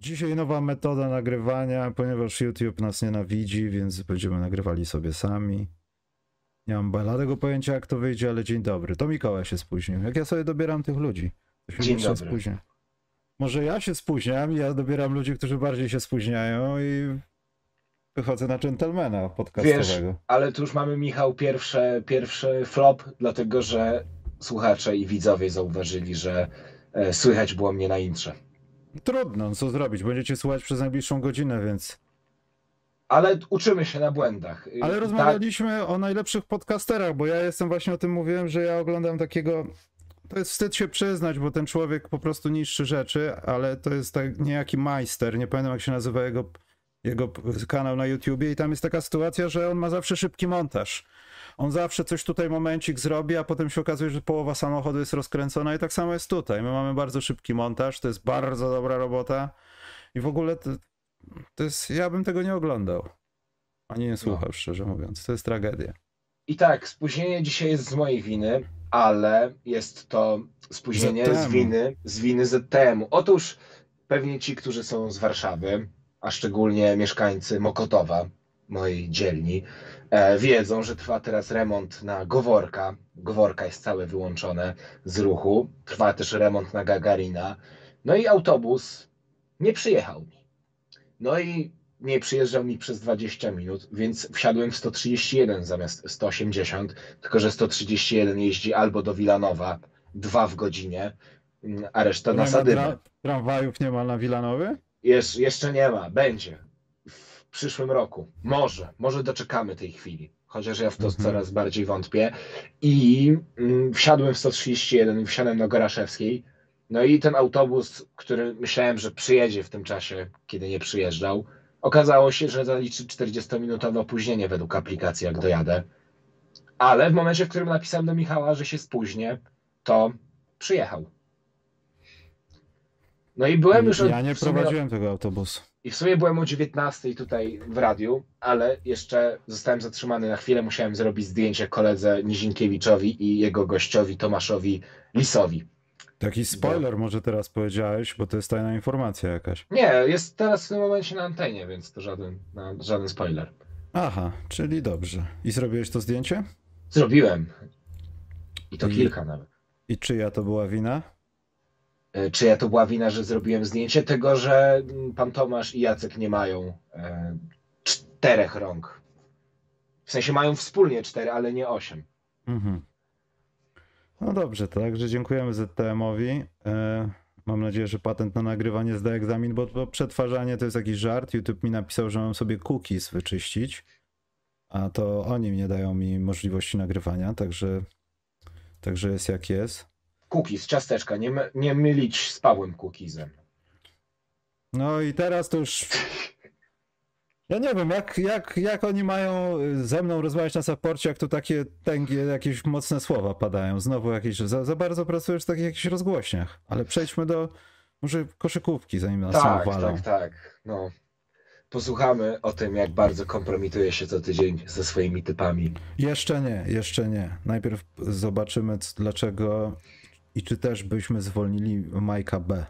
Dzisiaj nowa metoda nagrywania, ponieważ YouTube nas nienawidzi, więc będziemy nagrywali sobie sami. Nie mam bladego pojęcia, jak to wyjdzie, ale dzień dobry. To Mikołaj się spóźnił. Jak ja sobie dobieram tych ludzi? To się Dzień dobry. spóźnia. Może ja się spóźniam i ja dobieram ludzi, którzy bardziej się spóźniają i wychodzę na dżentelmena Wiesz, podcastowego. ale tu już mamy, Michał, pierwsze, pierwszy flop, dlatego że słuchacze i widzowie zauważyli, że e, słychać było mnie na intrze. Trudno, no co zrobić? Będziecie słuchać przez najbliższą godzinę, więc... Ale uczymy się na błędach. Ale tak, rozmawialiśmy o najlepszych podcasterach, bo ja jestem właśnie o tym mówiłem, że ja oglądam takiego. To jest wstyd się przyznać, bo ten człowiek po prostu niszczy rzeczy, ale to jest tak niejaki majster. Nie pamiętam jak się nazywa jego, jego kanał na YouTubie, i tam jest taka sytuacja, że on ma zawsze szybki montaż. On zawsze coś tutaj momencik zrobi, a potem się okazuje, że połowa samochodu jest rozkręcona i tak samo jest tutaj. My mamy bardzo szybki montaż, to jest bardzo dobra robota i w ogóle to, to jest, ja bym tego nie oglądał. Ani nie słuchał, szczerze mówiąc. To jest tragedia. I tak, spóźnienie dzisiaj jest z mojej winy, ale jest to spóźnienie z winy, z winy ZTM-u. Otóż pewnie ci, którzy są z Warszawy, a szczególnie mieszkańcy Mokotowa, mojej dzielni, wiedzą, że trwa teraz remont na Goworka. Goworka jest całe wyłączone z ruchu. Trwa też remont na Gagarina. No i autobus nie przyjechał mi. No i nie przyjeżdżał mi przez 20 minut, więc wsiadłem w 131 zamiast 180, tylko że 131 jeździ albo do Wilanowa, dwa w godzinie, a reszta Nie na Sadybę. tra- tramwajów nie ma na Wilanowie? Jesz, jeszcze nie ma, będzie w przyszłym roku. Może, może doczekamy tej chwili, chociaż ja w to Mhm. coraz bardziej wątpię. I mm, wsiadłem w 131 i wsiadłem do Goraszewskiej. No i ten autobus, który myślałem, że przyjedzie w tym czasie, kiedy nie przyjeżdżał, okazało się, że zaliczy 40-minutowe opóźnienie według aplikacji, jak dojadę. Ale w momencie, w którym napisałem do Michała, że się spóźnię, to przyjechał. No i byłem już od- ja nie prowadziłem tego autobusu. i w sumie byłem o 19 tutaj w radiu, ale jeszcze zostałem zatrzymany na chwilę. Musiałem zrobić zdjęcie koledze Nizinkiewiczowi i jego gościowi Tomaszowi Lisowi. Taki spoiler może teraz powiedziałeś, bo to jest tajna informacja jakaś. Nie, jest teraz w tym momencie na antenie, więc to żaden, no, żaden spoiler. Aha, czyli dobrze. I zrobiłeś to zdjęcie? Zrobiłem. I to I- kilka nawet. I czyja to była wina? E, Czyja to była wina, że zrobiłem zdjęcie? Tego, że mm, pan Tomasz i Jacek nie mają e, czterech rąk. W sensie mają wspólnie cztery, ale nie osiem. Mhm. No dobrze, także dziękujemy ZTM-owi. E, mam nadzieję, że patent na nagrywanie zda egzamin, bo, bo przetwarzanie to jest jakiś żart. YouTube mi napisał, że mam sobie cookies wyczyścić, a to oni nie dają mi możliwości nagrywania, także, także jest jak jest. Cookies, ciasteczka, nie, my, nie mylić z Pawłem Cookizem. No i teraz to już. Ja nie wiem, jak, jak, jak oni mają ze mną rozmawiać na saporcie, jak tu takie tęgie, jakieś mocne słowa padają. Znowu jakieś. Za, za bardzo pracujesz w takich jakichś rozgłośniach. Ale przejdźmy do może koszykówki, zanim nas Tak, walą. tak, tak. No. Posłuchamy o tym, jak bardzo kompromituje się co tydzień ze swoimi typami. Jeszcze nie, jeszcze nie. Najpierw zobaczymy, dlaczego i czy też byśmy zwolnili Majka B.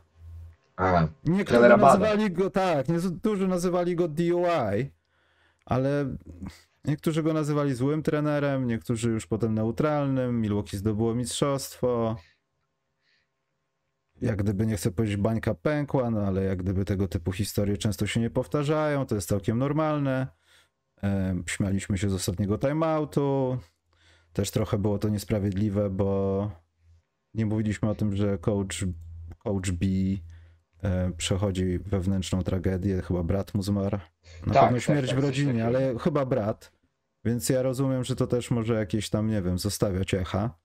A, Niektórzy nazywali go, tak, niektórzy nazywali go DUI, ale niektórzy go nazywali złym trenerem, niektórzy już potem neutralnym. Milwaukee zdobyło mistrzostwo. Jak gdyby, nie chcę powiedzieć, bańka pękła, no ale jak gdyby tego typu historie często się nie powtarzają, to jest całkiem normalne. Śmialiśmy się z ostatniego timeoutu. Też trochę było to niesprawiedliwe, bo nie mówiliśmy o tym, że coach, coach B e, przechodzi wewnętrzną tragedię, chyba brat mu zmarł. Na Tak, pewno tak, śmierć tak, w coś rodzinie, ale chyba brat. Więc ja rozumiem, że to też może jakieś tam, nie wiem, zostawiać echa.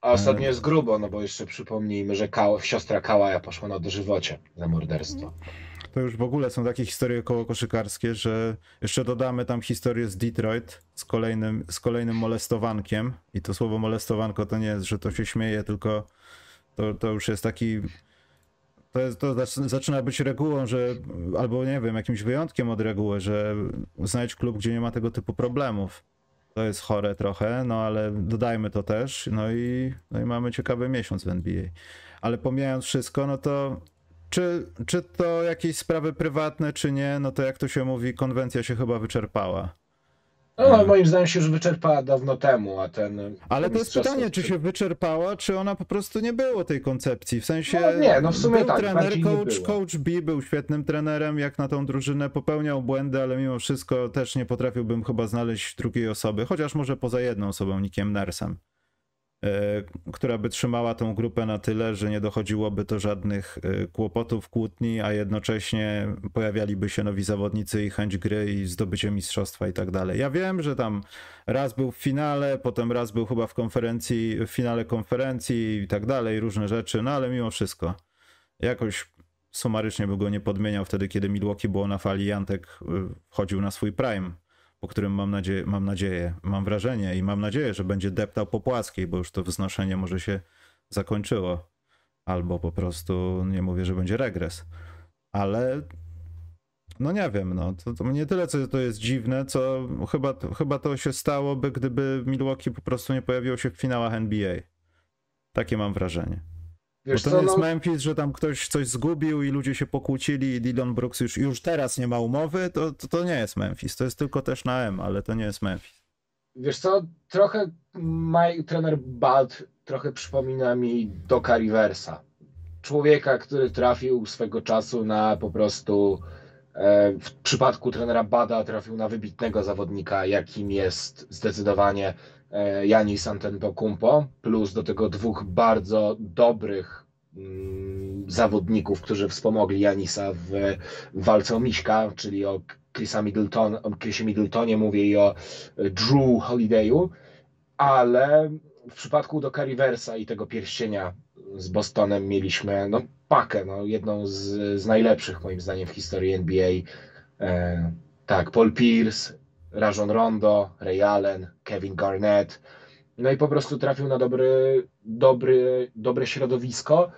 a ostatnio jest grubo, no bo jeszcze przypomnijmy, że Kał, siostra Kałaja poszła na dożywocie za morderstwo. To już w ogóle są takie historie koło koszykarskie, że jeszcze dodamy tam historię z Detroit z kolejnym, z kolejnym molestowankiem. I to słowo molestowanko to nie jest, że to się śmieje, tylko to, to już jest taki. To, jest, to zac- zaczyna być regułą, że albo nie wiem, jakimś wyjątkiem od reguły, że znajdź klub, gdzie nie ma tego typu problemów. To jest chore trochę, no ale dodajmy to też. No i, no i mamy ciekawy miesiąc w NBA. Ale pomijając wszystko, no to czy, czy to jakieś sprawy prywatne, czy nie, no to jak to się mówi, konwencja się chyba wyczerpała. No, moim zdaniem się już wyczerpała dawno temu, a ten. Ale to jest pytanie, czy się wyczerpała, czy ona po prostu nie było tej koncepcji. W sensie. No nie, no w sumie był tak, trener, coach, coach B był świetnym trenerem, jak na tą drużynę popełniał błędy, ale mimo wszystko też nie potrafiłbym chyba znaleźć drugiej osoby, chociaż może poza jedną osobą, Nickiem Nersem, która by trzymała tą grupę na tyle, że nie dochodziłoby do żadnych e, kłopotów, kłótni, a jednocześnie pojawialiby się nowi zawodnicy i chęć gry i zdobycie mistrzostwa i tak dalej. Ja wiem, że tam raz był w finale, potem raz był chyba w konferencji, w finale konferencji i tak dalej, różne rzeczy, no ale mimo wszystko jakoś sumarycznie by go nie podmieniał wtedy, kiedy Milwaukee było na fali, Jantek y, wchodził na swój prime, po którym mam nadzieję, mam nadzieję, mam wrażenie i mam nadzieję, że będzie deptał po płaskiej, bo już to wznoszenie może się zakończyło. Albo po prostu nie mówię, że będzie regres. Ale no nie wiem, no to, to nie tyle, co to jest dziwne, co chyba, chyba to się stałoby, gdyby Milwaukee po prostu nie pojawiło się w finałach NBA. Takie mam wrażenie. Wiesz Bo to co, nie jest no, Memphis, że tam ktoś coś zgubił i ludzie się pokłócili i Dylan Brooks już, już teraz nie ma umowy, to, to, to nie jest Memphis. To jest tylko też na M, ale to nie jest Memphis. wiesz co, trochę Mike, trener Balt trochę przypomina mi Doka Riversa. Człowieka, który trafił swego czasu na po prostu e, w przypadku trenera Bada trafił na wybitnego zawodnika, jakim jest zdecydowanie Janis Antetokounmpo, plus do tego dwóch bardzo dobrych mm, zawodników, którzy wspomogli Janisa w, w walce o Miśka, czyli o Chrisa Middleton, o Chrisie Middletonie mówię i o e, Drew Holidayu, ale w przypadku Doka Riversa i tego pierścienia z Bostonem mieliśmy no, pakę, no, jedną z, z najlepszych moim zdaniem w historii NBA. E, tak, Paul Pierce, Rajon Rondo, Ray Allen, Kevin Garnett. No i po prostu trafił na dobry, dobry, dobre środowisko.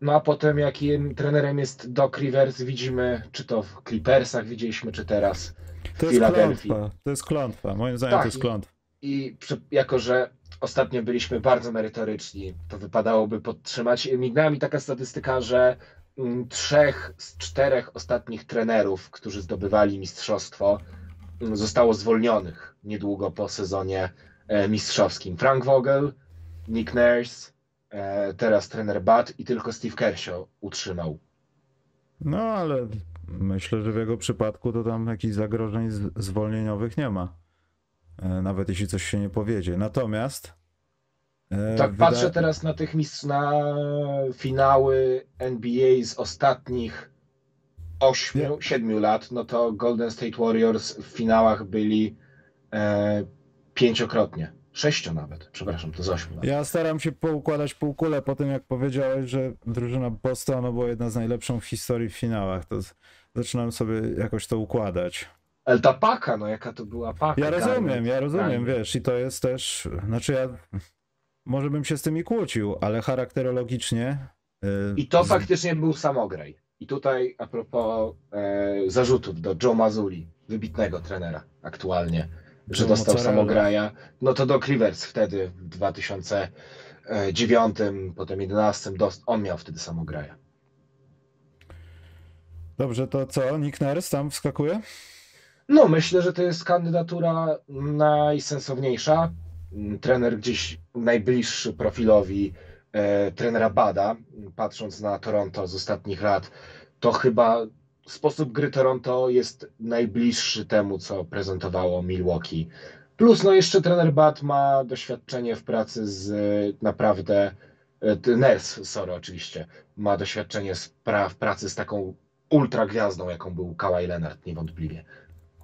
No a potem jakim trenerem jest Doc Rivers, widzimy, czy to w Clippersach widzieliśmy, czy teraz w To jest Filadelfii. klątwa. To jest klątwa. Moim zdaniem Tak, to jest i- klątwa. I przy, jako, że ostatnio byliśmy bardzo merytoryczni, to wypadałoby podtrzymać. Mignęła mi taka statystyka, że mm, trzech z czterech ostatnich trenerów, którzy zdobywali mistrzostwo, zostało zwolnionych niedługo po sezonie e, mistrzowskim. Frank Vogel, Nick Nurse, e, teraz trener Bud i tylko Steve Kershaw utrzymał. No ale myślę, że w jego przypadku to tam jakichś zagrożeń zwolnieniowych nie ma. E, Nawet jeśli coś się nie powiedzie. Natomiast. Tak, wyda- patrzę teraz na tych mistrz, na finały NBA z ostatnich ośmiu, siedmiu lat, no to Golden State Warriors w finałach byli e, pięciokrotnie. Sześcio nawet, przepraszam, to z ośmiu. Ja staram się poukładać półkulę po tym, jak powiedziałeś, że drużyna Bostonu była jedna z najlepszych w historii w finałach. To zaczynam sobie jakoś to układać. Ale ta paka, no jaka to była paka. Ja rozumiem, ja rozumiem, wiesz, i to jest też, znaczy ja może bym się z tymi kłócił, ale charakterologicznie. y, I to faktycznie był samograj. I tutaj a propos e, zarzutów do Joe Mazuli, wybitnego trenera aktualnie, że Joe dostał Mozzarella. samograja, no to Doc Rivers wtedy w 2009, potem 11, dost, on miał wtedy samograja. Dobrze, to co? Nick Nurse tam wskakuje? No myślę, że to jest kandydatura najsensowniejsza. Mm, Trener gdzieś najbliższy profilowi e, trenera Bada, patrząc na Toronto z ostatnich lat, to chyba sposób gry Toronto jest najbliższy temu, co prezentowało Milwaukee. Plus, no jeszcze trener Bad ma doświadczenie w pracy z e, naprawdę, e, Nurse, sorry, oczywiście, ma doświadczenie z pra, w pracy z taką ultra gwiazdą, jaką był Kawhi Leonard, niewątpliwie.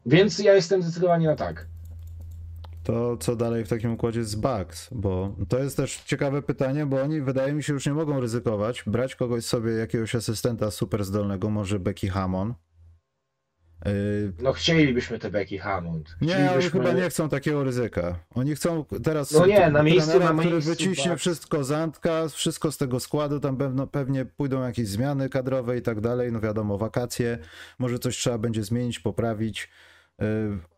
Więc ja jestem zdecydowanie na tak. To co dalej w takim układzie z Bucks? Bo to jest też ciekawe pytanie, bo oni wydaje mi się już nie mogą ryzykować, brać kogoś sobie, jakiegoś asystenta super zdolnego, może Becky Hammon. Yy, No chcielibyśmy te Becky Hammond. Nie, oni chyba nie chcą takiego ryzyka. Oni chcą teraz No nie, na trenera, miejscu- na który wyciśnie Bucks. wszystko z Antka, wszystko z tego składu, tam pewno, pewnie pójdą jakieś zmiany kadrowe i tak dalej, no wiadomo, wakacje, może coś trzeba będzie zmienić, poprawić.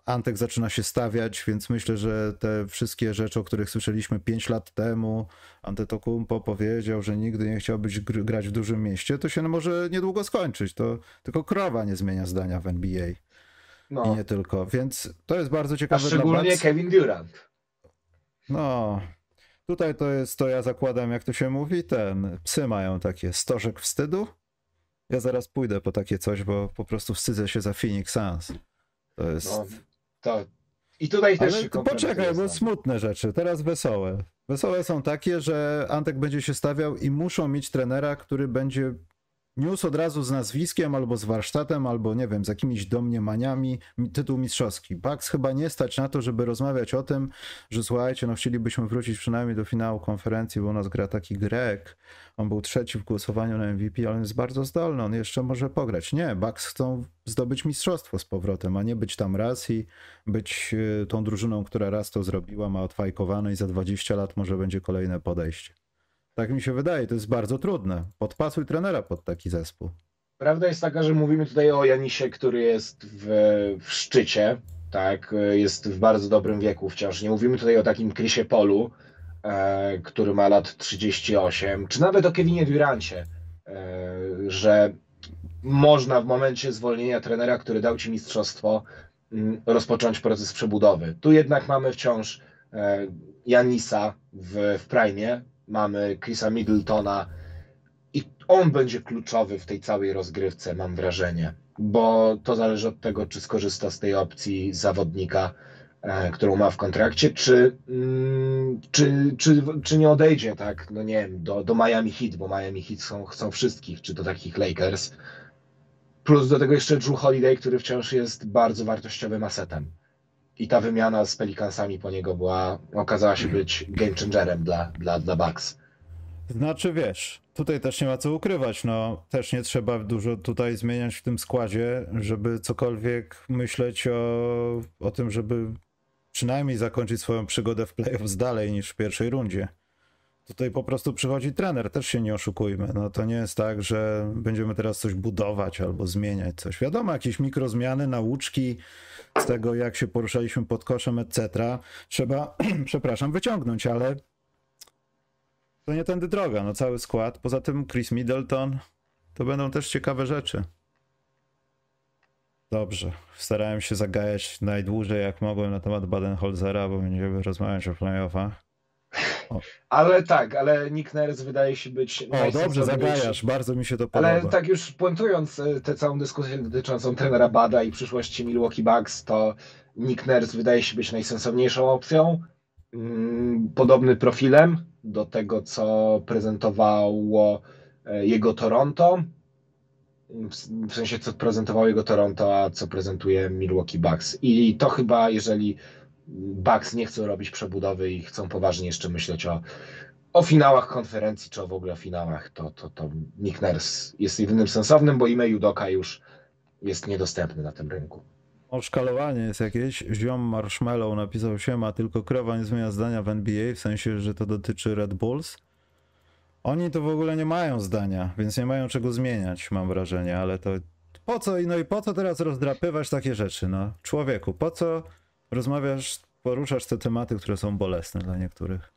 Antek zaczyna się stawiać, więc myślę, że te wszystkie rzeczy, o których słyszeliśmy 5 lat temu, Antetokounmpo powiedział, że nigdy nie chciał być grać w dużym mieście, to się może niedługo skończyć. To tylko krowa nie zmienia zdania w NBA. No. I nie tylko. Więc to jest bardzo ciekawe. A szczególnie Kevin Durant. No, tutaj to jest, to ja zakładam, jak to się mówi, ten, psy mają takie stożek wstydu. Ja zaraz pójdę po takie coś, bo po prostu wstydzę się za Phoenix Suns. To jest... No, to... I tutaj też Ale się poczekaj, bo smutne rzeczy, teraz wesołe. Wesołe są takie, że Antek będzie się stawiał i muszą mieć trenera, który będzie niósł od razu z nazwiskiem, albo z warsztatem, albo nie wiem, z jakimiś domniemaniami tytuł mistrzowski. Bucks chyba nie stać na to, żeby rozmawiać o tym, że słuchajcie, no chcielibyśmy wrócić przynajmniej do finału konferencji, bo u nas gra taki Grek. On był trzeci w głosowaniu na MVP, ale on jest bardzo zdolny, on jeszcze może pograć. Nie, Bucks chcą zdobyć mistrzostwo z powrotem, a nie być tam raz i być y, tą drużyną, która raz to zrobiła, ma odfajkowane i za 20 lat może będzie kolejne podejście. Tak mi się wydaje, to jest bardzo trudne. Podpasuj trenera pod taki zespół. Prawda jest taka, że mówimy tutaj o Janisie, który jest w, w szczycie, tak, jest w bardzo dobrym wieku wciąż. Nie mówimy tutaj o takim Chrisie Polu, e, który ma lat 38, czy nawet o Kevinie Durancie, e, że można w momencie zwolnienia trenera, który dał ci mistrzostwo, m, mm, rozpocząć proces przebudowy. Tu jednak mamy wciąż e, Janisa w, w prime, mamy Chrisa Middletona i on będzie kluczowy w tej całej rozgrywce, mam wrażenie, bo to zależy od tego, czy skorzysta z tej opcji zawodnika, e, którą ma w kontrakcie, czy, mm, czy, czy, czy nie odejdzie, tak, no nie wiem, do, do Miami Heat, bo Miami Heat są, chcą wszystkich, czy do takich Lakers, plus do tego jeszcze Drew Holiday, który wciąż jest bardzo wartościowym asetem i ta wymiana z Pelicansami po niego była, okazała się być game changerem dla, dla, dla Bucks. Znaczy wiesz, tutaj też nie ma co ukrywać, no też nie trzeba dużo tutaj zmieniać w tym składzie, żeby cokolwiek myśleć o, o tym, żeby przynajmniej zakończyć swoją przygodę w playoffs dalej niż w pierwszej rundzie. Tutaj po prostu przychodzi trener, też się nie oszukujmy. No to nie jest tak, że będziemy teraz coś budować albo zmieniać coś. Wiadomo, jakieś mikrozmiany, nauczki z tego, jak się poruszaliśmy pod koszem, etc. Trzeba, przepraszam, wyciągnąć, ale to nie tędy droga. No cały skład. Poza tym Chris Middleton, to będą też ciekawe rzeczy. Dobrze. Starałem się zagajać najdłużej jak mogłem na temat Baden-Holzera, bo będziemy rozmawiać o playoffach. Ale tak, ale Nick Nurse wydaje się być. O, dobrze, zagajasz, bardzo mi się to podoba. Ale tak już puentując e, tę całą dyskusję dotyczącą trenera Bada i przyszłości Milwaukee Bucks, to Nick Nurse wydaje się być najsensowniejszą opcją. Mm, podobny profilem do tego, co prezentowało e, jego Toronto. W sensie, co prezentowało jego Toronto, a co prezentuje Milwaukee Bucks. I to chyba, jeżeli Bucks nie chcą robić przebudowy i chcą poważnie jeszcze myśleć o, o finałach konferencji, czy w ogóle o finałach, to, to, to Nick Nurse jest jedynym sensownym, bo imię Judoka już jest niedostępny na tym rynku. Oszkalowanie jest jakieś. Ziom Marshmallow napisał się, ma tylko krowa nie zmienia zdania w NBA, w sensie, że to dotyczy Red Bulls. Oni to w ogóle nie mają zdania, więc nie mają czego zmieniać, mam wrażenie, ale to po co, no i po co teraz rozdrapywać takie rzeczy, no? Człowieku, po co rozmawiasz, poruszasz te tematy, które są bolesne dla niektórych.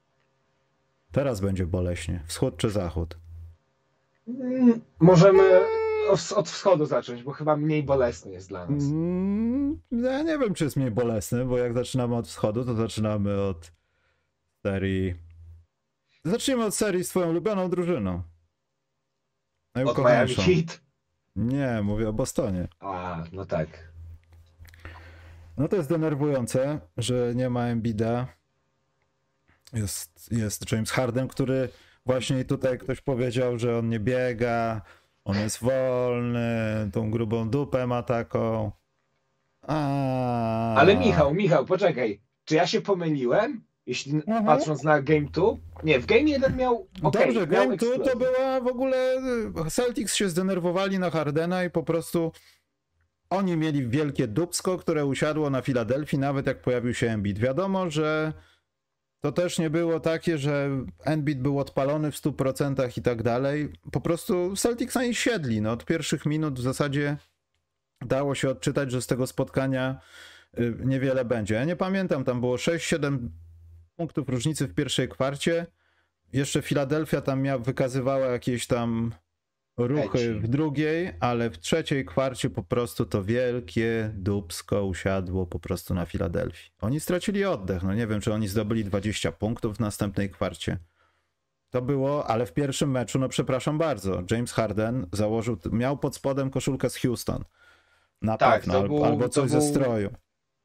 Teraz będzie boleśnie. Wschód czy zachód? Mm, możemy od wschodu zacząć, bo chyba mniej bolesny jest dla nas. Mm, ja nie wiem, czy jest mniej bolesny, bo jak zaczynamy od wschodu, to zaczynamy od serii. Zacznijmy od serii z twoją ulubioną drużyną. Od Miami Heat? Nie, mówię o Bostonie. A, no tak. No to jest denerwujące, że nie ma Embida. Jest, jest James Harden, który właśnie tutaj ktoś powiedział, że on nie biega, on jest wolny, tą grubą dupę ma taką. A... Ale Michał, Michał, poczekaj. Czy ja się pomyliłem? Jeśli mhm. patrząc na Game 2? Nie, w Game 1 miał. Okay, Dobrze, Game 2 to była w ogóle. Celtics się zdenerwowali na Hardena i po prostu oni mieli wielkie dubsko, które usiadło na Filadelfii, nawet jak pojawił się Embiid. Wiadomo, że to też nie było takie, że Embiid był odpalony w 100% i tak dalej. Po prostu Celtics na nich siedli. No, od pierwszych minut w zasadzie dało się odczytać, że z tego spotkania y, niewiele będzie. Ja nie pamiętam, tam było 6-7 punktów różnicy w pierwszej kwarcie. Jeszcze Filadelfia tam wykazywała jakieś tam ruchy w drugiej, ale w trzeciej kwarcie po prostu to wielkie dubsko usiadło po prostu na Filadelfii. Oni stracili oddech. No nie wiem, czy oni zdobyli 20 punktów w następnej kwarcie. To było, ale w pierwszym meczu, no przepraszam bardzo, James Harden założył, miał pod spodem koszulkę z Houston. Na tak, pewno, był, albo coś był, ze stroju.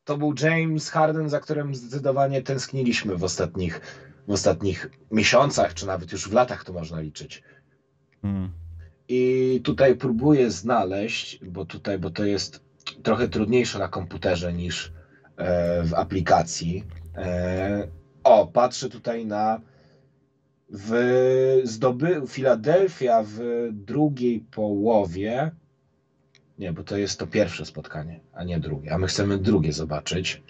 To był James Harden, za którym zdecydowanie tęskniliśmy w ostatnich, w ostatnich miesiącach, czy nawet już w latach to można liczyć. Hmm. I tutaj próbuję znaleźć, bo tutaj, bo to jest trochę trudniejsze na komputerze niż e, w aplikacji. E, o, patrzę tutaj na w zdoby Filadelfia w drugiej połowie. Nie, bo to jest to pierwsze spotkanie, a nie drugie. A my chcemy drugie zobaczyć.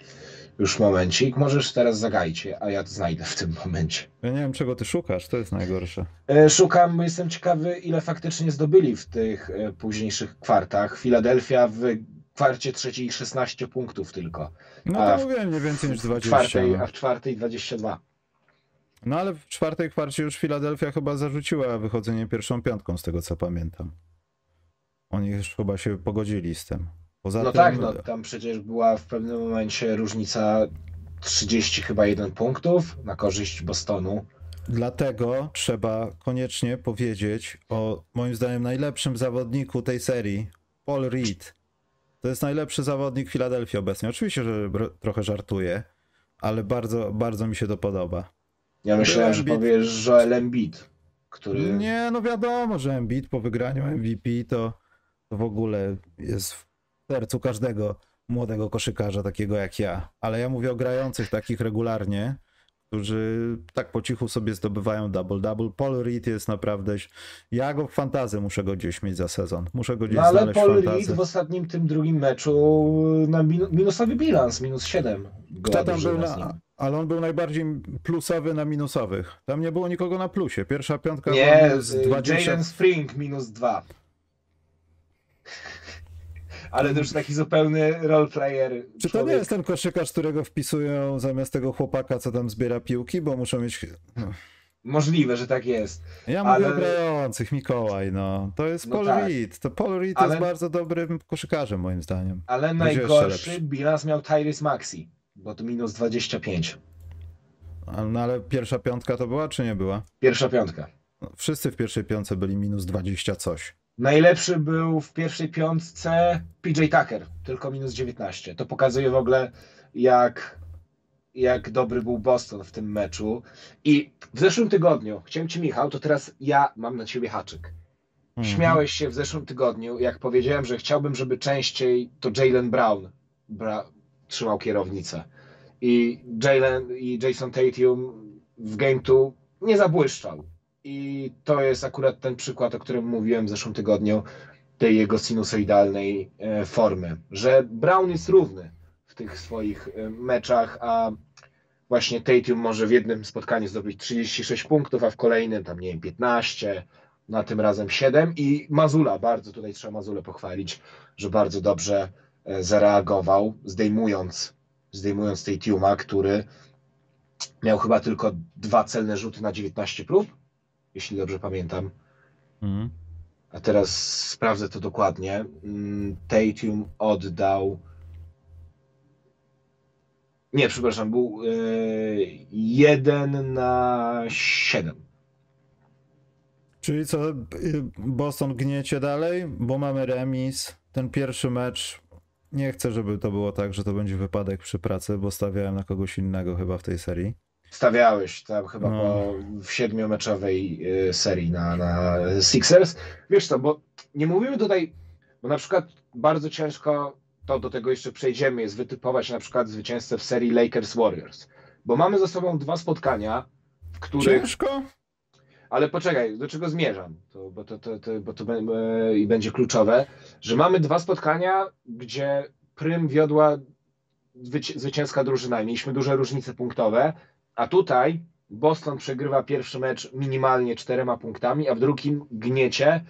Już momencik, możesz teraz zagajcie, a ja to znajdę w tym momencie. Ja nie wiem, czego ty szukasz, to jest najgorsze. E, szukam, jestem ciekawy, ile faktycznie zdobyli w tych e, późniejszych kwartach. Filadelfia w kwarcie trzeciej 16 punktów tylko. No to mówiłem, nie więcej niż 20. Czwartej, a w czwartej 22. No ale w czwartej kwarcie już Filadelfia chyba zarzuciła wychodzenie pierwszą piątką, z tego co pamiętam. Oni już chyba się pogodzili z tym. Poza no tym... tak, no tam przecież była w pewnym momencie różnica 30 chyba jeden punktów na korzyść Bostonu. Dlatego trzeba koniecznie powiedzieć o moim zdaniem najlepszym zawodniku tej serii, Paul Reed. To jest najlepszy zawodnik Filadelfii obecnie. Oczywiście, że trochę żartuję, ale bardzo, bardzo mi się to podoba. Ja myślałem, że powiesz Joel Embiid, który... Nie, no wiadomo, że Embiid po wygraniu MVP to, to w ogóle jest w sercu każdego młodego koszykarza, takiego jak ja. Ale ja mówię o grających takich regularnie, którzy tak po cichu sobie zdobywają double-double. Paul Reed jest naprawdę... Ja go w fantazy muszę go gdzieś mieć za sezon. Muszę go gdzieś no, ale Paul Reed w ostatnim tym drugim meczu na minusowy bilans, minus 7. Kto tam był na... Ale on był najbardziej plusowy na minusowych. Tam nie było nikogo na plusie. Pierwsza piątka nie, minus 20... Jalen Spring minus 2. Ale to już taki zupełny roleplayer. Czy to nie jest ten koszykarz, którego wpisują zamiast tego chłopaka, co tam zbiera piłki, bo muszą mieć... No. Możliwe, że tak jest. Ja ale... mówię o grających, Mikołaj, no. To jest no Paul tak. Reed. To Paul Reed ale... jest bardzo dobrym koszykarzem, moim zdaniem. Ale najgorszy bilans miał Tyrese Maxi. Bo to minus 25. No ale pierwsza piątka to była, czy nie była? Pierwsza piątka. No, wszyscy w pierwszej piątce byli minus 20 coś. Najlepszy był w pierwszej piątce PJ Tucker, tylko minus 19. To pokazuje w ogóle, jak, jak dobry był Boston w tym meczu. I w zeszłym tygodniu, chciałem Ci, Michał, to teraz ja mam na Ciebie haczyk. Mhm. Śmiałeś się w zeszłym tygodniu, jak powiedziałem, że chciałbym, żeby częściej to Jalen Brown bra trzymał kierownicę. I Jalen i Jason Tatum w Game 2 nie zabłyszczał. I to jest akurat ten przykład, o którym mówiłem w zeszłym tygodniu, tej jego sinusoidalnej e, formy, że Brown jest równy w tych swoich e, meczach, a właśnie Tatum może w jednym spotkaniu zdobyć 36 punktów, a w kolejnym tam nie wiem 15, na tym razem 7 i Mazula, bardzo tutaj trzeba Mazulę pochwalić, że bardzo dobrze E, zareagował, zdejmując, zdejmując tej Tiuma, który miał chyba tylko dwa celne rzuty na 19 prób, jeśli dobrze pamiętam. Mhm. A teraz sprawdzę to dokładnie. Mm, Tatum oddał. Nie, przepraszam, był yy, 1 na 7. Czyli co, Boston gniecie dalej, bo mamy remis. Ten pierwszy mecz nie chcę, żeby to było tak, że to będzie wypadek przy pracy, bo stawiałem na kogoś innego chyba w tej serii. Stawiałeś tam chyba no. po, w siedmiomeczowej y, serii na, na Sixers. Wiesz co, bo nie mówimy tutaj, bo na przykład bardzo ciężko, to do tego jeszcze przejdziemy, jest wytypować na przykład zwycięzcę w serii Lakers Warriors. Bo mamy za sobą dwa spotkania, w których. Ciężko? Ale poczekaj, do czego zmierzam, to, bo to, to, to, bo to e, i będzie kluczowe, że mamy dwa spotkania, gdzie prym wiodła zwycięska drużyna. Mieliśmy duże różnice punktowe, a tutaj Boston przegrywa pierwszy mecz minimalnie czterema punktami, a w drugim gniecie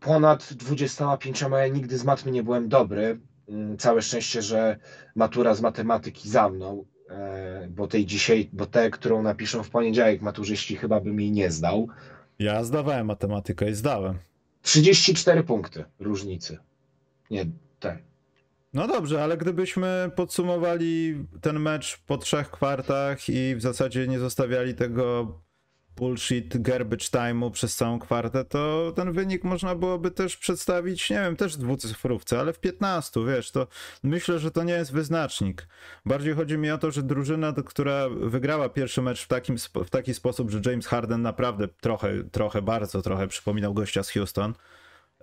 ponad 25. Ja nigdy z matmy nie byłem dobry. Mm, Całe szczęście, że matura z matematyki za mną, e, bo tej dzisiaj, bo te, którą napiszą w poniedziałek maturzyści chyba bym jej nie zdał. Ja zdawałem matematykę i zdałem. 34 punkty różnicy. Nie, tak. No dobrze, ale gdybyśmy podsumowali ten mecz po trzech kwartach i w zasadzie nie zostawiali tego bullshit garbage time'u przez całą kwartę, to ten wynik można byłoby też przedstawić, nie wiem, też w dwucyfrówce, ale w 15, wiesz, to myślę, że to nie jest wyznacznik. Bardziej chodzi mi o to, że drużyna, która wygrała pierwszy mecz w, takim, w taki sposób, że James Harden naprawdę trochę, trochę, bardzo trochę przypominał gościa z Houston,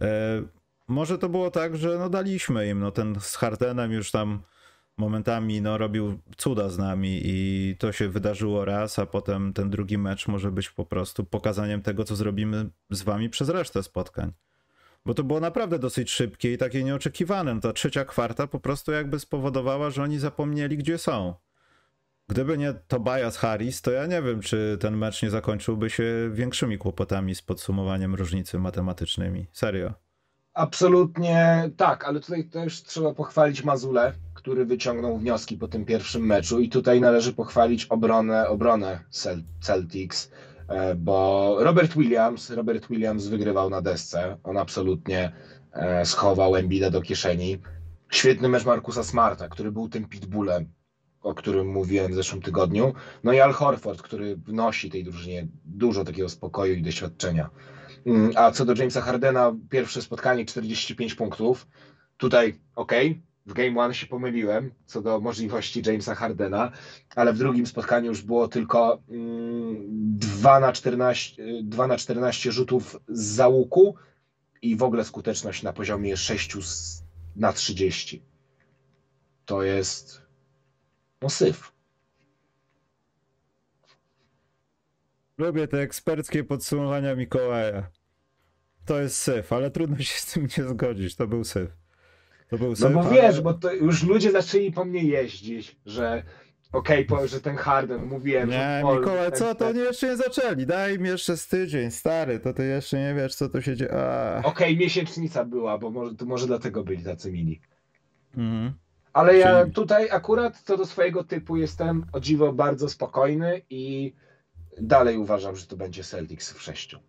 e, może to było tak, że no daliśmy im, no ten z Hardenem już tam momentami no robił cuda z nami i to się wydarzyło raz, a potem ten drugi mecz może być po prostu pokazaniem tego, co zrobimy z wami przez resztę spotkań. Bo to było naprawdę dosyć szybkie i takie nieoczekiwane. No ta trzecia kwarta po prostu jakby spowodowała, że oni zapomnieli, gdzie są. Gdyby nie Tobias Harris, to ja nie wiem, czy ten mecz nie zakończyłby się większymi kłopotami z podsumowaniem różnicy matematycznymi. Serio. Absolutnie tak, ale tutaj też trzeba pochwalić Mazule, który wyciągnął wnioski po tym pierwszym meczu i tutaj należy pochwalić obronę, obronę Cel- Celtics, e, bo Robert Williams, Robert Williams wygrywał na desce, on absolutnie e, schował Embida do kieszeni. Świetny mecz Markusa Smarta, który był tym pitbullem, o którym mówiłem w zeszłym tygodniu. No i Al Horford, który wnosi tej drużynie dużo takiego spokoju i doświadczenia. Mm, A co do Jamesa Hardena, pierwsze spotkanie 45 punktów. Tutaj ok, w Game One się pomyliłem co do możliwości Jamesa Hardena, ale w drugim spotkaniu już było tylko mm, 2 na 14, y, 2 na 14 rzutów z załuku i w ogóle skuteczność na poziomie 6 z- na 30. To jest no syf. Lubię te eksperckie podsumowania Mikołaja. To jest syf, ale trudno się z tym nie zgodzić. To był syf. To był No syf. bo ale- wiesz, bo to już ludzie zaczęli po mnie jeździć, że okej, po że ten Harden, mówiłem, Nie, że Mikołaj, co? ten- To oni jeszcze nie zaczęli. Daj mi jeszcze z tydzień, stary. To ty jeszcze nie wiesz, co tu się dzieje. Okej, miesięcznica była, bo może, może dlatego byli tacy mili. Mhm. Ale ja tutaj akurat co do swojego typu jestem o dziwo bardzo spokojny i dalej uważam, że to będzie Celtics w sześciu.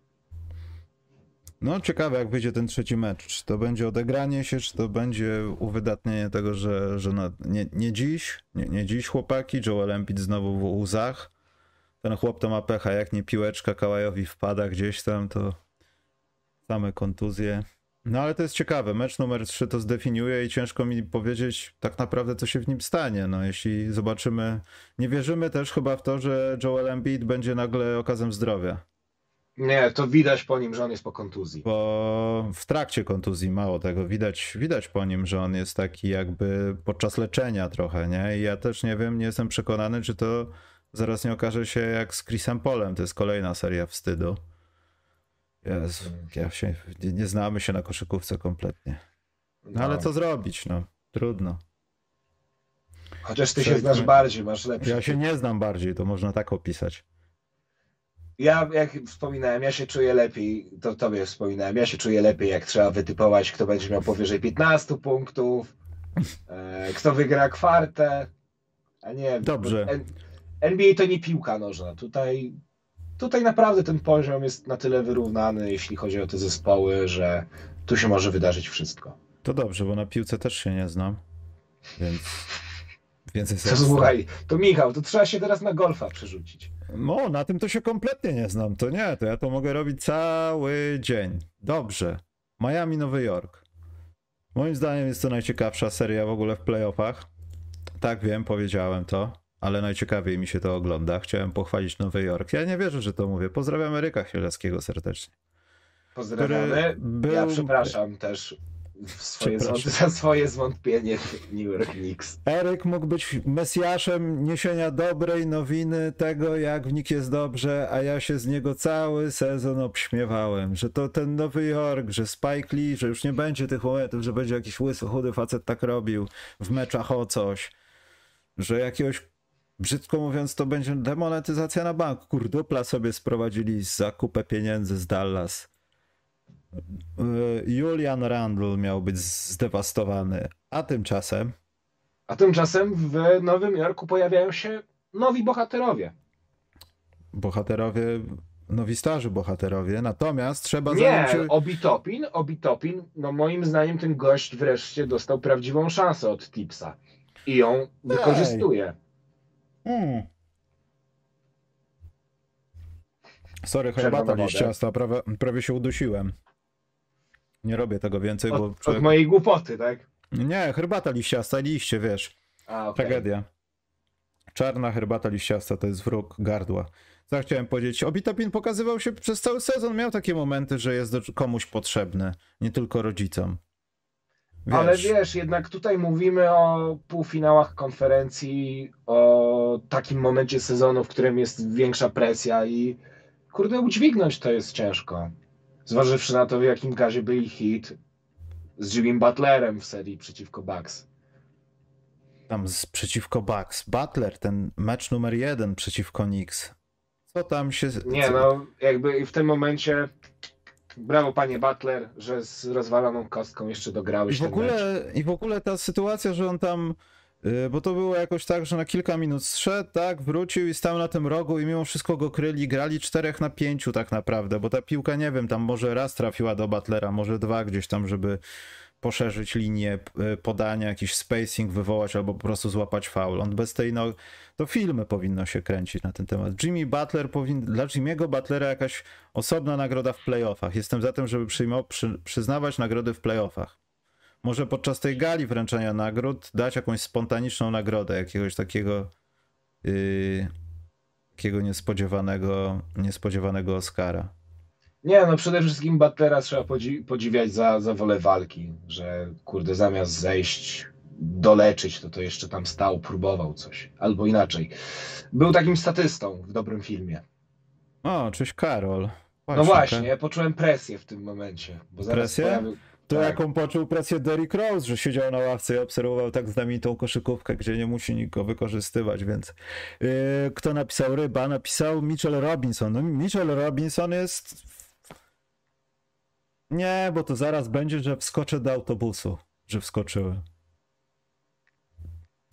No, ciekawe, jak wyjdzie ten trzeci mecz. Czy to będzie odegranie się, czy to będzie uwydatnienie tego, że, że na, nie, nie dziś, nie, nie dziś chłopaki, Joel Embiid znowu w łzach. Ten chłop to ma pecha, jak nie piłeczka Kałajowi wpada gdzieś tam, to same kontuzje. No ale to jest ciekawe, mecz numer 3 to zdefiniuje i ciężko mi powiedzieć tak naprawdę, co się w nim stanie. No jeśli zobaczymy, nie wierzymy też chyba w to, że Joel Embiid będzie nagle okazem zdrowia. Nie, to widać po nim, że on jest po kontuzji. Bo w trakcie kontuzji, mało tego, widać, widać po nim, że on jest taki jakby podczas leczenia trochę, nie? I ja też nie wiem, nie jestem przekonany, czy to zaraz nie okaże się jak z Chrisem Polem. To jest kolejna seria wstydu. Jezu, ja się, nie, nie znamy się na koszykówce kompletnie. No ale co zrobić, no? Trudno. Chociaż ty się Przejdźmy. znasz bardziej, masz lepszy. Ja się nie znam bardziej, to można tak opisać. Ja, jak wspominałem, ja się czuję lepiej, to tobie wspominałem, ja się czuję lepiej, jak trzeba wytypować, kto będzie miał powyżej 15 punktów, e, kto wygra kwartę, a nie... Dobrze. N- NBA to nie piłka nożna, tutaj, tutaj naprawdę ten poziom jest na tyle wyrównany, jeśli chodzi o te zespoły, że tu się może wydarzyć wszystko. To dobrze, bo na piłce też się nie znam, więc... Więc jest To słuchaj, to Michał, to trzeba się teraz na golfa przerzucić. No, na tym to się kompletnie nie znam. To nie, to ja to mogę robić cały dzień. Dobrze. Miami, Nowy Jork. Moim zdaniem jest to najciekawsza seria w ogóle w playoffach. Tak wiem, powiedziałem to, ale najciekawiej mi się to ogląda. Chciałem pochwalić Nowy Jork. Ja nie wierzę, że to mówię. Pozdrawiam Eryka Chieleckiego serdecznie. Pozdrawiamy. był- Ja przepraszam też swoje Przepraszam. za swoje zwątpienie w New York Knicks. Eryk mógł być mesjaszem niesienia dobrej nowiny, tego jak w nich jest dobrze, a ja się z niego cały sezon obśmiewałem, że to ten Nowy Jork, że Spike Lee, że już nie będzie tych momentów, że będzie jakiś łysy, chudy facet tak robił w meczach o coś, że jakiegoś, brzydko mówiąc, to będzie demonetyzacja na bank. Kurdupla sobie sprowadzili za kupę pieniędzy z Dallas. y, Julian Randle miał być zdewastowany, a tymczasem A tymczasem w Nowym Jorku pojawiają się nowi bohaterowie. bohaterowie, nowi starzy bohaterowie, natomiast trzeba Nie, zanim się... Obi-Topin, Obi-Topin, no moim zdaniem ten gość wreszcie dostał prawdziwą szansę od Tipsa. I ją wykorzystuje. Mm. Sorry, herbata liściasta, prawie, prawie się udusiłem. Nie robię tego więcej, bo... Od, od człowiek- mojej głupoty, tak? Nie, herbata liściasta, liście, wiesz. A, okej. Tragedia. Czarna herbata liściasta to jest wróg gardła. Co ja chciałem powiedzieć? Obitopin pokazywał się przez cały sezon. Miał takie momenty, że jest komuś potrzebny, nie tylko rodzicom. Wiesz, Ale wiesz, jednak tutaj mówimy o półfinałach konferencji, o takim momencie sezonu, w którym jest większa presja i kurde, udźwignąć to jest ciężko. Zważywszy na to, w jakim gazie byli hit z Jimmy Butlerem w serii przeciwko Bucks. tam z, przeciwko Bucks. Butler, ten mecz numer jeden przeciwko Knicks. Co tam się... Nie, co... no jakby i w tym momencie brawo panie Butler, że z rozwaloną kostką jeszcze I dograłeś w, ten mecz. ogóle, I w ogóle ta sytuacja, że on tam. y, Bo to było jakoś tak, że na kilka minut zszedł, tak, wrócił i stał na tym rogu i mimo wszystko go kryli, grali czterech na pięciu tak naprawdę, bo ta piłka, nie wiem, tam może raz trafiła do Butlera, może dwa gdzieś tam, żeby poszerzyć linię y, podania, jakiś spacing wywołać albo po prostu złapać faul. On bez tej, no, to filmy powinno się kręcić na ten temat. Jimmy Butler powinien, dla Jimmy'ego Butlera jakaś osobna nagroda w playoffach. Jestem za tym, żeby przy, przyznawać nagrody w playoffach. Może podczas tej gali wręczenia nagród dać jakąś spontaniczną nagrodę, jakiegoś takiego yy, takiego niespodziewanego, niespodziewanego Oscara. Nie, no przede wszystkim Butlera trzeba podzi- podziwiać za, za wolę walki, że kurde zamiast zejść, doleczyć, to to jeszcze tam stał, próbował coś. Albo inaczej. Był takim statystą w dobrym filmie. O, cześć Karol. No właśnie, ja poczułem presję w tym momencie. Bo Presję? pojawił- To tak. jaką poczuł presję Derrick Rose, że siedział na ławce i obserwował tak znamienitą koszykówkę, gdzie nie musi nikogo wykorzystywać, więc yy, kto napisał ryba? Napisał Mitchell Robinson. No Mitchell Robinson jest nie, bo to zaraz będzie, że wskoczę do autobusu, że wskoczyłem.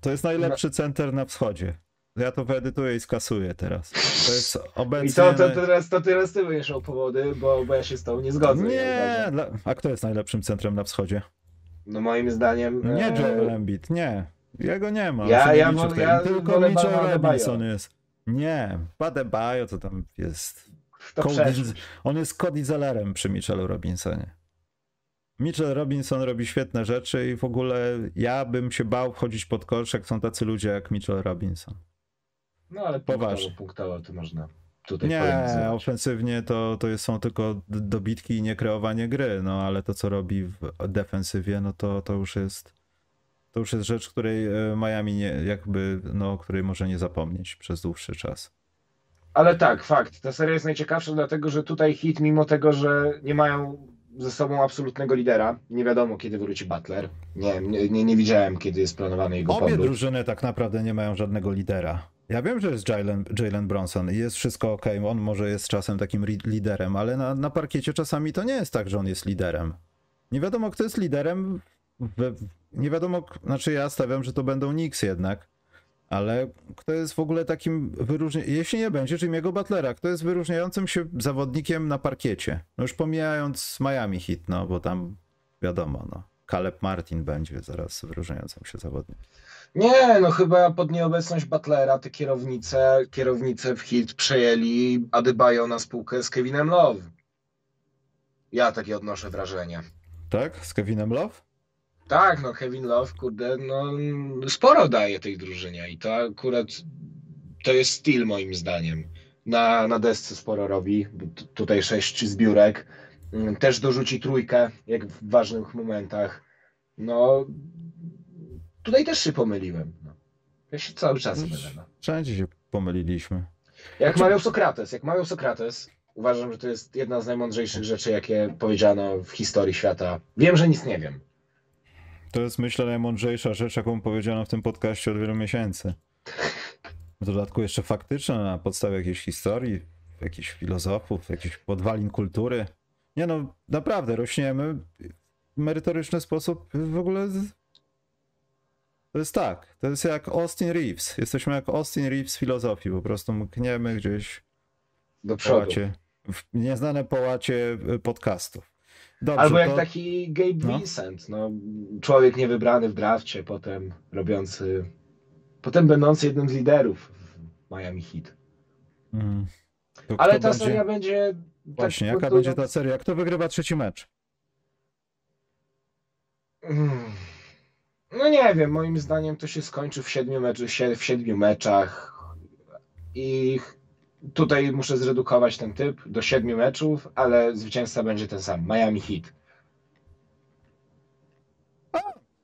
To jest najlepszy center na wschodzie. Ja to wyedytuję i skasuję teraz. To jest obecnie... I to, to, teraz, to teraz ty będziesz miał powody, bo, bo ja się z tobą nie zgodzę. ja Nie, dla... a kto jest najlepszym centrem na wschodzie? No moim zdaniem... Nie e, Joel Embiid, nie. Jego nie ma. Ja- ja tej- ja Tylko Mitchell Robinson jest. Nie, Badebayo to tam jest... To on jest Cody Zellerem przy Mitchellu Robinsonie. Mitchell Robinson robi świetne rzeczy i w ogóle ja bym się bał wchodzić pod kosz, jak są tacy ludzie jak Mitchell Robinson. No ale Poważnie. punktowo, punktowo to można tutaj Nie, ofensywnie to, to jest, są tylko dobitki i nie kreowanie gry, no ale to co robi w defensywie, no to, to już jest to już jest rzecz, której e, Miami nie, jakby, no, której może nie zapomnieć przez dłuższy czas. Ale tak, fakt. Ta seria jest najciekawsza, dlatego że tutaj hit, mimo tego, że nie mają ze sobą absolutnego lidera, nie wiadomo kiedy wróci Butler. Nie, nie, nie, nie widziałem, kiedy jest planowany jego Obie powrót. drużyny tak naprawdę nie mają żadnego lidera. Ja wiem, że jest Jalen, Jalen Bronson i jest wszystko ok, on może jest czasem takim liderem, ale na, na parkiecie czasami to nie jest tak, że on jest liderem. Nie wiadomo, kto jest liderem. We, nie wiadomo, znaczy ja stawiam, że to będą Knicks jednak, ale kto jest w ogóle takim wyróżnieniem, jeśli nie będzie Jimmy'ego Butlera, kto jest wyróżniającym się zawodnikiem na parkiecie? No już pomijając Miami Heat, no bo tam wiadomo, no. Caleb Martin będzie zaraz wyróżniającym się zawodnikiem. Nie, no chyba pod nieobecność Butlera te kierownice, kierownice w hit przejęli Adebayo na spółkę z Kevinem Love. Ja takie odnoszę wrażenie. Tak? Z Kevinem Love? Tak, no Kevin Love, kurde, no sporo daje tej drużynie i to akurat to jest styl moim zdaniem. Na, na desce sporo robi, tutaj sześć zbiórek, Mm, też dorzuci trójkę, jak w ważnych momentach. No, tutaj też się pomyliłem. No. Ja się cały czas mylę. No. Wszędzie się pomyliliśmy. Jak mawiał Sokrates, jak mawiał Sokrates, uważam, że to jest jedna z najmądrzejszych rzeczy, jakie powiedziano w historii świata. Wiem, że nic nie wiem. To jest myślę najmądrzejsza rzecz, jaką powiedziano w tym podcaście od wielu miesięcy. W dodatku jeszcze faktyczna na podstawie jakiejś historii, jakichś filozofów, jakichś podwalin kultury. Nie no, naprawdę rośniemy w merytoryczny sposób w ogóle. To jest tak. To jest jak Austin Reeves. Jesteśmy jak Austin Reeves filozofii. Po prostu mkniemy gdzieś Do w przodu. połacie, w nieznane połacie y, podcastów. Dobrze, Albo jak to... taki Gabe No. Vincent, no, człowiek niewybrany w drafcie, potem robiący, potem będący jednym z liderów w Miami Heat. Mm. To Ale ta będzie... seria będzie... tak Właśnie, jaka punktując- będzie ta seria? Kto wygrywa trzeci mecz? Mm. No nie wiem, moim zdaniem to się skończy w siedmiu, mecz, w siedmiu meczach i tutaj muszę zredukować ten typ do siedmiu meczów, ale zwycięzca będzie ten sam, Miami Heat.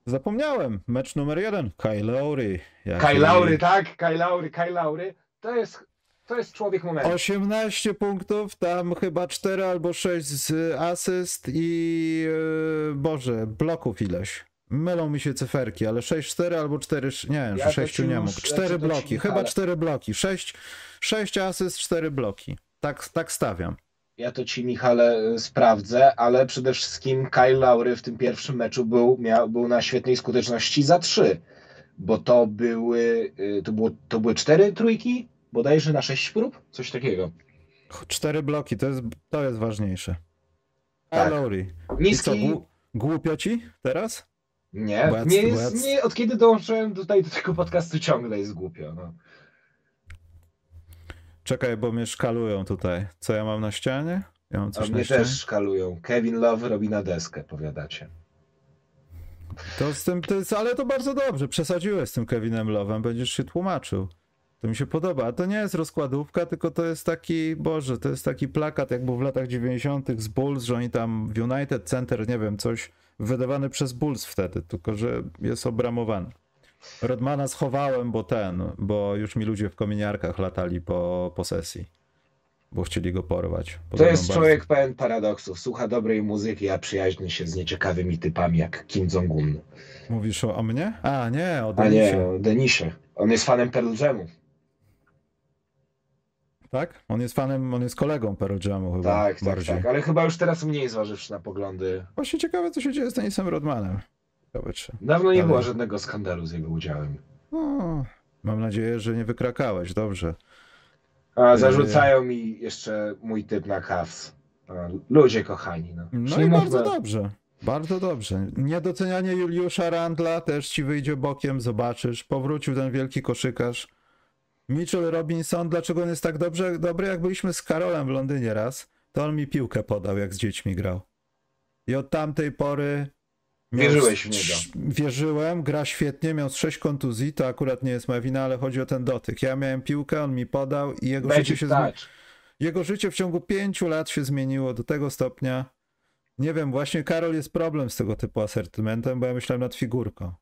Zapomniałem. Mecz numer jeden. Kyle Lowry. Jaki- Kyle Lowry, tak? Kyle Lowry, Kyle Lowry. To jest, to jest człowiek momentu. 18 punktów, tam chyba 4 albo 6 z asyst i yy, Boże, bloków ileś. Mylą mi się cyferki, ale 6-4 albo 4, nie wiem, Ja że to 6 ci nie mógł. ja 4 to ci, bloki, chyba Michale. 4 bloki. 6, 6 asyst, 4 bloki. Tak, tak stawiam. Ja to ci, Michale, sprawdzę, ale przede wszystkim Kyle Lowry w tym pierwszym meczu był, miał, był na świetnej skuteczności za trzy, bo to były, y, to było, to były cztery trójki, bodajże na sześć prób, coś takiego. 4 bloki, to jest, to jest ważniejsze. Tak. Kyle Lowry. I co, Niski, głu- głupio ci teraz? Nie, nie, jest, nie, od kiedy dołączyłem tutaj do tego podcastu ciągle jest głupio, no. Czekaj, bo mnie szkalują tutaj. Co ja mam na ścianie? Ja mam A coś na mnie też szkalują. Kevin Love robi na deskę, powiadacie. To z tym, to jest, ale to bardzo dobrze. Przesadziłeś z tym Kevinem Love'em, będziesz się tłumaczył. To mi się podoba. A to nie jest rozkładówka, tylko to jest taki, Boże, to jest taki plakat, jak był w latach 90. z Bulls, że oni tam w United Center, nie wiem, coś wydawany przez Bulls wtedy, tylko że jest obramowany. Rodmana schowałem, bo ten, bo już mi ludzie w kominiarkach latali po, po sesji, bo chcieli go porwać. To jest bardzo. człowiek pełen paradoksów. Słucha dobrej muzyki, a przyjaźni się z nieciekawymi typami jak Kim Jong-un. Mówisz o, o mnie? A, nie, o A nie, Denisie. o Denisie. On jest fanem Pearl Jamu. Tak? On jest fanem, on jest kolegą Pearl Jamu chyba Tak, tak, bardziej. tak. Ale chyba już teraz mniej zważywszy na poglądy. Właśnie ciekawe, co się dzieje z Denisem Rodmanem. Ciekawe, czy... Dawno nie Ale- było żadnego skandalu z jego udziałem. No, mam nadzieję, że nie wykrakałeś, dobrze. A zarzucają mi jeszcze mój typ na. A, Ludzie kochani. No, No i można- bardzo dobrze. Bardzo dobrze. Niedocenianie Juliusza Randla też ci wyjdzie bokiem, zobaczysz. Powrócił ten wielki koszykarz. Mitchell Robinson, dlaczego on jest tak dobrze, dobry? Jak byliśmy z Karolem w Londynie raz, to on mi piłkę podał, jak z dziećmi grał. I od tamtej pory... Wierzyłeś w niego. Wierzyłem, gra świetnie, miał sześć kontuzji, to akurat nie jest moja wina, ale chodzi o ten dotyk. Ja miałem piłkę, on mi podał i jego życie się zmieniło. Jego życie w ciągu pięciu lat się zmieniło do tego stopnia. Nie wiem, właśnie Karol jest problem z tego typu asertymentem, bo ja myślałem nad figurką,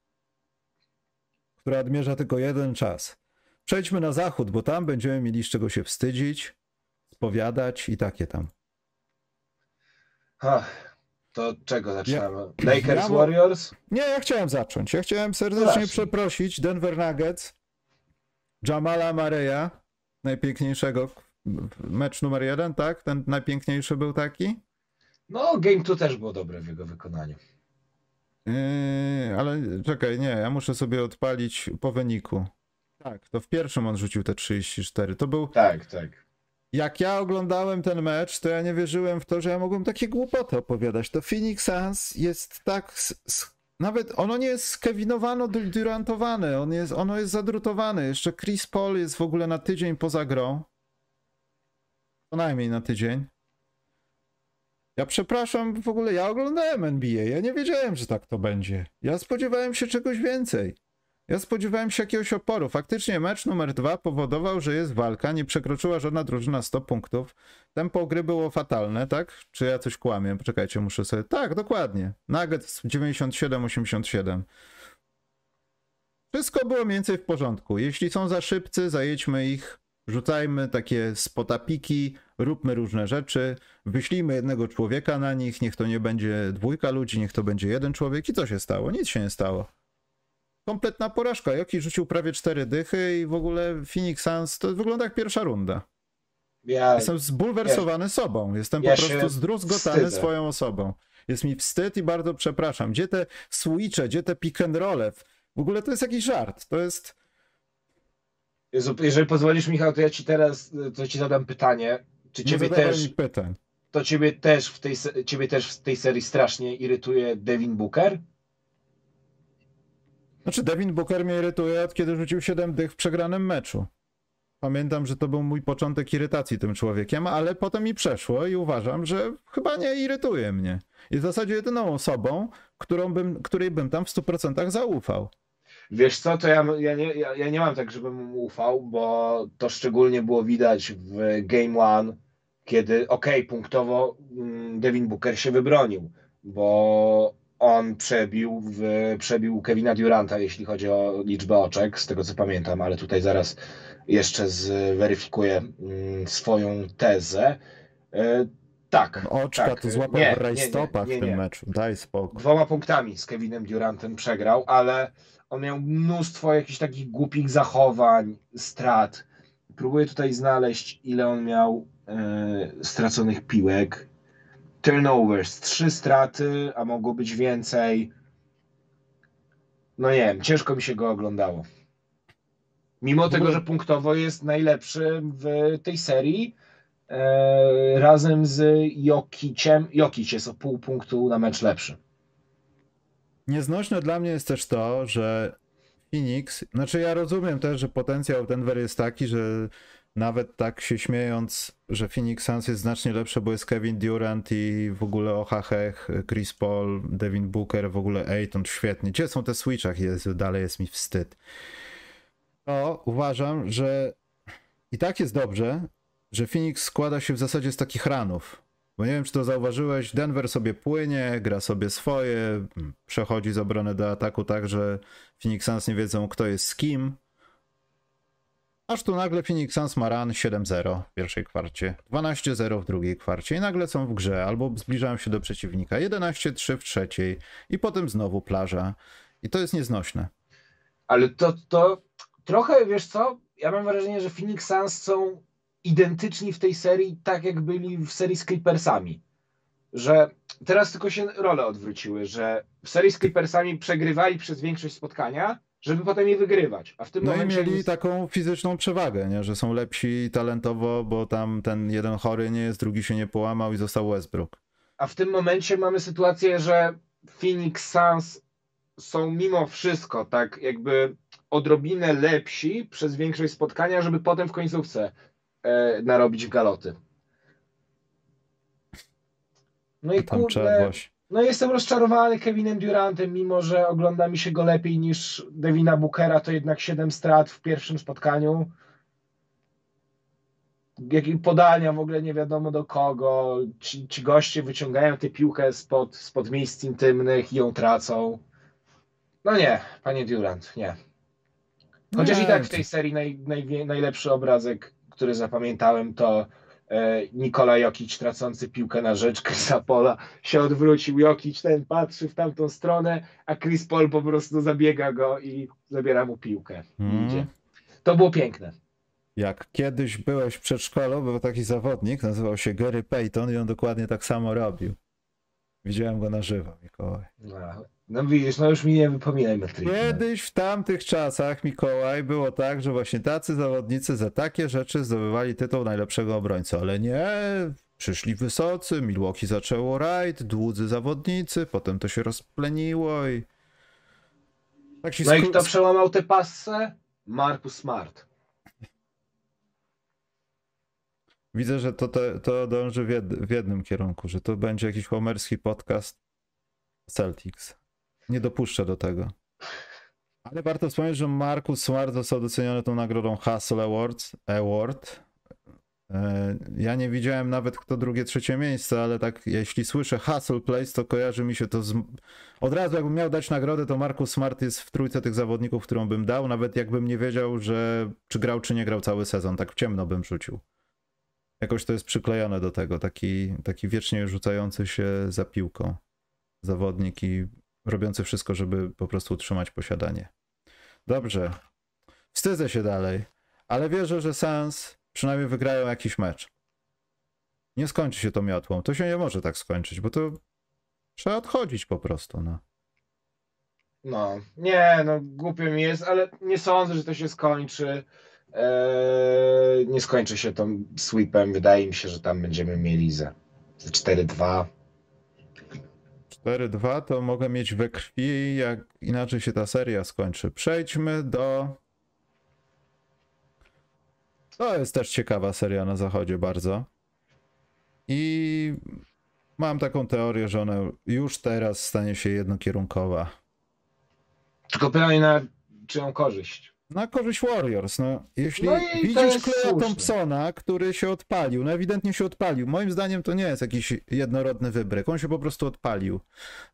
która odmierza tylko jeden czas. Przejdźmy na zachód, bo tam będziemy mieli z czego się wstydzić, spowiadać i takie tam. Ach, To czego zaczynamy? Ja- Lakers ja Warriors? Nie, ja chciałem zacząć. Ja chciałem serdecznie przeprosić Denver Nuggets, Jamala Mareya, najpiękniejszego, mecz numer jeden, tak? Ten najpiękniejszy był taki? No, Game 2 też było dobre w jego wykonaniu. Yy, ale czekaj, nie, ja muszę sobie odpalić po wyniku. Tak, to w pierwszym on rzucił te 34. To był. Tak, tak. Jak ja oglądałem ten mecz, to ja nie wierzyłem w to, że ja mogłem takie głupoty opowiadać. To Phoenix Suns jest tak. Nawet ono nie jest skewinowano, dur- durantowane, on jest, ono jest zadrutowane. Jeszcze Chris Paul jest w ogóle na tydzień poza grą. Co najmniej na tydzień. Ja przepraszam, w ogóle ja oglądałem NBA, ja nie wiedziałem, że tak to będzie. Ja spodziewałem się czegoś więcej. Ja spodziewałem się jakiegoś oporu. Faktycznie mecz numer dwa powodował, że jest walka, nie przekroczyła żadna drużyna 100 punktów. Tempo gry było fatalne, tak? Czy ja coś kłamię? Poczekajcie, muszę sobie... Tak, dokładnie. Nuggets 97-87. Wszystko było mniej więcej w porządku. Jeśli są za szybcy, zajedźmy ich, rzucajmy takie spotapiki, róbmy różne rzeczy, wyślijmy jednego człowieka na nich, niech to nie będzie dwójka ludzi, niech to będzie jeden człowiek. I co się stało? Nic się nie stało. Kompletna porażka. Joki rzucił prawie cztery dychy i w ogóle Phoenix Suns to wygląda jak pierwsza runda. Ja, Jestem zbulwersowany sobą. Jestem ja po prostu zdruzgotany wstydzę. swoją osobą. Jest mi wstyd i bardzo przepraszam. Gdzie te switche, gdzie te pick and rolle? W ogóle to jest jakiś żart. To jest... Jezu, jeżeli pozwolisz, Michał, to ja ci teraz to ci zadam pytanie. Czy Nie ciebie też, pytań. to ciebie też, w tej, ciebie też w tej serii strasznie irytuje Devin Booker? Znaczy, Devin Booker mnie irytuje od kiedy rzucił 7 dych w przegranym meczu. Pamiętam, że to był mój początek irytacji tym człowiekiem, ale potem mi przeszło i uważam, że chyba nie irytuje mnie. Jest w zasadzie jedyną osobą, którą bym, której bym tam w 100% zaufał. Wiesz co, to ja, ja, nie, ja, ja nie mam tak, żebym mu ufał, bo to szczególnie było widać w Game One, kiedy okej, punktowo mm, Devin Booker się wybronił, bo on przebił, w, przebił Kevina Duranta, jeśli chodzi o liczbę oczek, z tego co pamiętam, ale tutaj zaraz jeszcze zweryfikuję mm, swoją tezę. E, tak, Oczka tak. to złapał Nie, w rajstopach nie, nie, w tym nie. meczu. Daj spokój. dwoma punktami z Kevinem Durantem przegrał, ale on miał mnóstwo jakichś takich głupich zachowań, strat. Próbuję tutaj znaleźć, ile on miał e, straconych piłek. Turnovers, trzy straty, a mogło być więcej. No nie wiem, ciężko mi się go oglądało. Mimo tego, że punktowo jest najlepszy w tej serii, e, razem z Jokiciem. Jokic jest o pół punktu na mecz lepszy. Nieznośne dla mnie jest też to, że Phoenix, znaczy ja rozumiem też, że potencjał Denver jest taki, że nawet tak się śmiejąc, że Phoenix Suns jest znacznie lepsze, bo jest Kevin Durant i w ogóle Ohachech, Chris Paul, Devin Booker, w ogóle Ayton, świetnie. Gdzie są te switchach? Jezu, dalej jest mi wstyd. To uważam, że i tak jest dobrze, że Phoenix składa się w zasadzie z takich ranów. Bo nie wiem, czy to zauważyłeś, Denver sobie płynie, gra sobie swoje, przechodzi z obrony do ataku tak, że Phoenix Suns nie wiedzą, kto jest z kim. Aż tu nagle Phoenix Suns ma run 7-0 w pierwszej kwarcie, 12-0 w drugiej kwarcie i nagle są w grze, albo zbliżają się do przeciwnika, 11-3 w trzeciej i potem znowu plaża. I to jest nieznośne. Ale to, to trochę, wiesz co, ja mam wrażenie, że Phoenix Suns są identyczni w tej serii, tak jak byli w serii z Clippersami. Że teraz tylko się role odwróciły, że w serii z Clippersami przegrywali przez większość spotkania, żeby potem je wygrywać. A w tym No i momencie. mieli taką fizyczną przewagę, nie? że są lepsi talentowo, bo tam ten jeden chory nie jest, drugi się nie połamał i został Westbrook. A w tym momencie mamy sytuację, że Phoenix Suns są mimo wszystko tak jakby odrobinę lepsi przez większość spotkania, żeby potem w końcówce e, narobić galoty. No i Tam trzeba kurde, właśnie. No jestem rozczarowany Kevinem Durantem, mimo że ogląda mi się go lepiej niż Devina Bookera, to jednak 7 strat w pierwszym spotkaniu. Jakie podania w ogóle nie wiadomo do kogo. Ci, ci goście wyciągają tę piłkę spod, spod miejsc intymnych i ją tracą. No nie, panie Durant, nie. Chociaż Nie, i tak w tej serii naj, naj, najlepszy obrazek, który zapamiętałem, to Nikola Jokic tracący piłkę na rzecz Chrisa Pola się odwrócił. Jokic ten patrzy w tamtą stronę, a Chris Paul po prostu zabiega go i zabiera mu piłkę. Mm. Idzie. To było piękne. Jak kiedyś byłeś w przedszkolu, był taki zawodnik, nazywał się Gary Payton i on dokładnie tak samo robił. Widziałem go na żywo, Mikołaj. No, no widzisz, no już mi nie wypominaj metryki. Kiedyś w tamtych czasach, Mikołaj, było tak, że właśnie tacy zawodnicy za takie rzeczy zdobywali tytuł najlepszego obrońcy, ale nie, przyszli wysocy, Milwaukee zaczęło rajd, dłudzy zawodnicy, potem to się rozpleniło i... Tak się No i kto przełamał tę passę? Marcus Smart. Widzę, że to, to, to dąży w, jed, w jednym kierunku, że to będzie jakiś homerski podcast Celtics. Nie dopuszczę do tego. Ale warto wspomnieć, że Marcus Smart został doceniony tą nagrodą Hustle Awards, Award. E, Ja nie widziałem nawet kto drugie, trzecie miejsce, ale tak jeśli słyszę Hustle Place, to kojarzy mi się to z... Od razu jakbym miał dać nagrodę, to Marcus Smart jest w trójce tych zawodników, którą bym dał, nawet jakbym nie wiedział, że czy grał, czy nie grał cały sezon. Tak w ciemno bym rzucił. Jakoś to jest przyklejone do tego, taki, taki wiecznie rzucający się za piłką zawodnik i robiący wszystko, żeby po prostu utrzymać posiadanie. Dobrze. Wstydzę się dalej, ale wierzę, że Sans przynajmniej wygrają jakiś mecz. Nie skończy się to miotłą. To się nie może tak skończyć, bo to trzeba odchodzić po prostu, no. No, nie, no głupio mi jest, ale nie sądzę, że to się skończy. Eee, nie skończy się to sweepem. Wydaje mi się, że tam będziemy mieli za 4-2. 4-2 to mogę mieć we krwi, jak inaczej się ta seria skończy. Przejdźmy do. To jest też ciekawa seria na zachodzie bardzo. I mam taką teorię, że ona już teraz stanie się jednokierunkowa. Tylko pytanie na czyją korzyść. Na korzyść Warriors. No, jeśli No widzisz Kleja. Thompsona, który się odpalił, no ewidentnie się odpalił. Moim zdaniem to nie jest jakiś jednorodny wybryk. On się po prostu odpalił.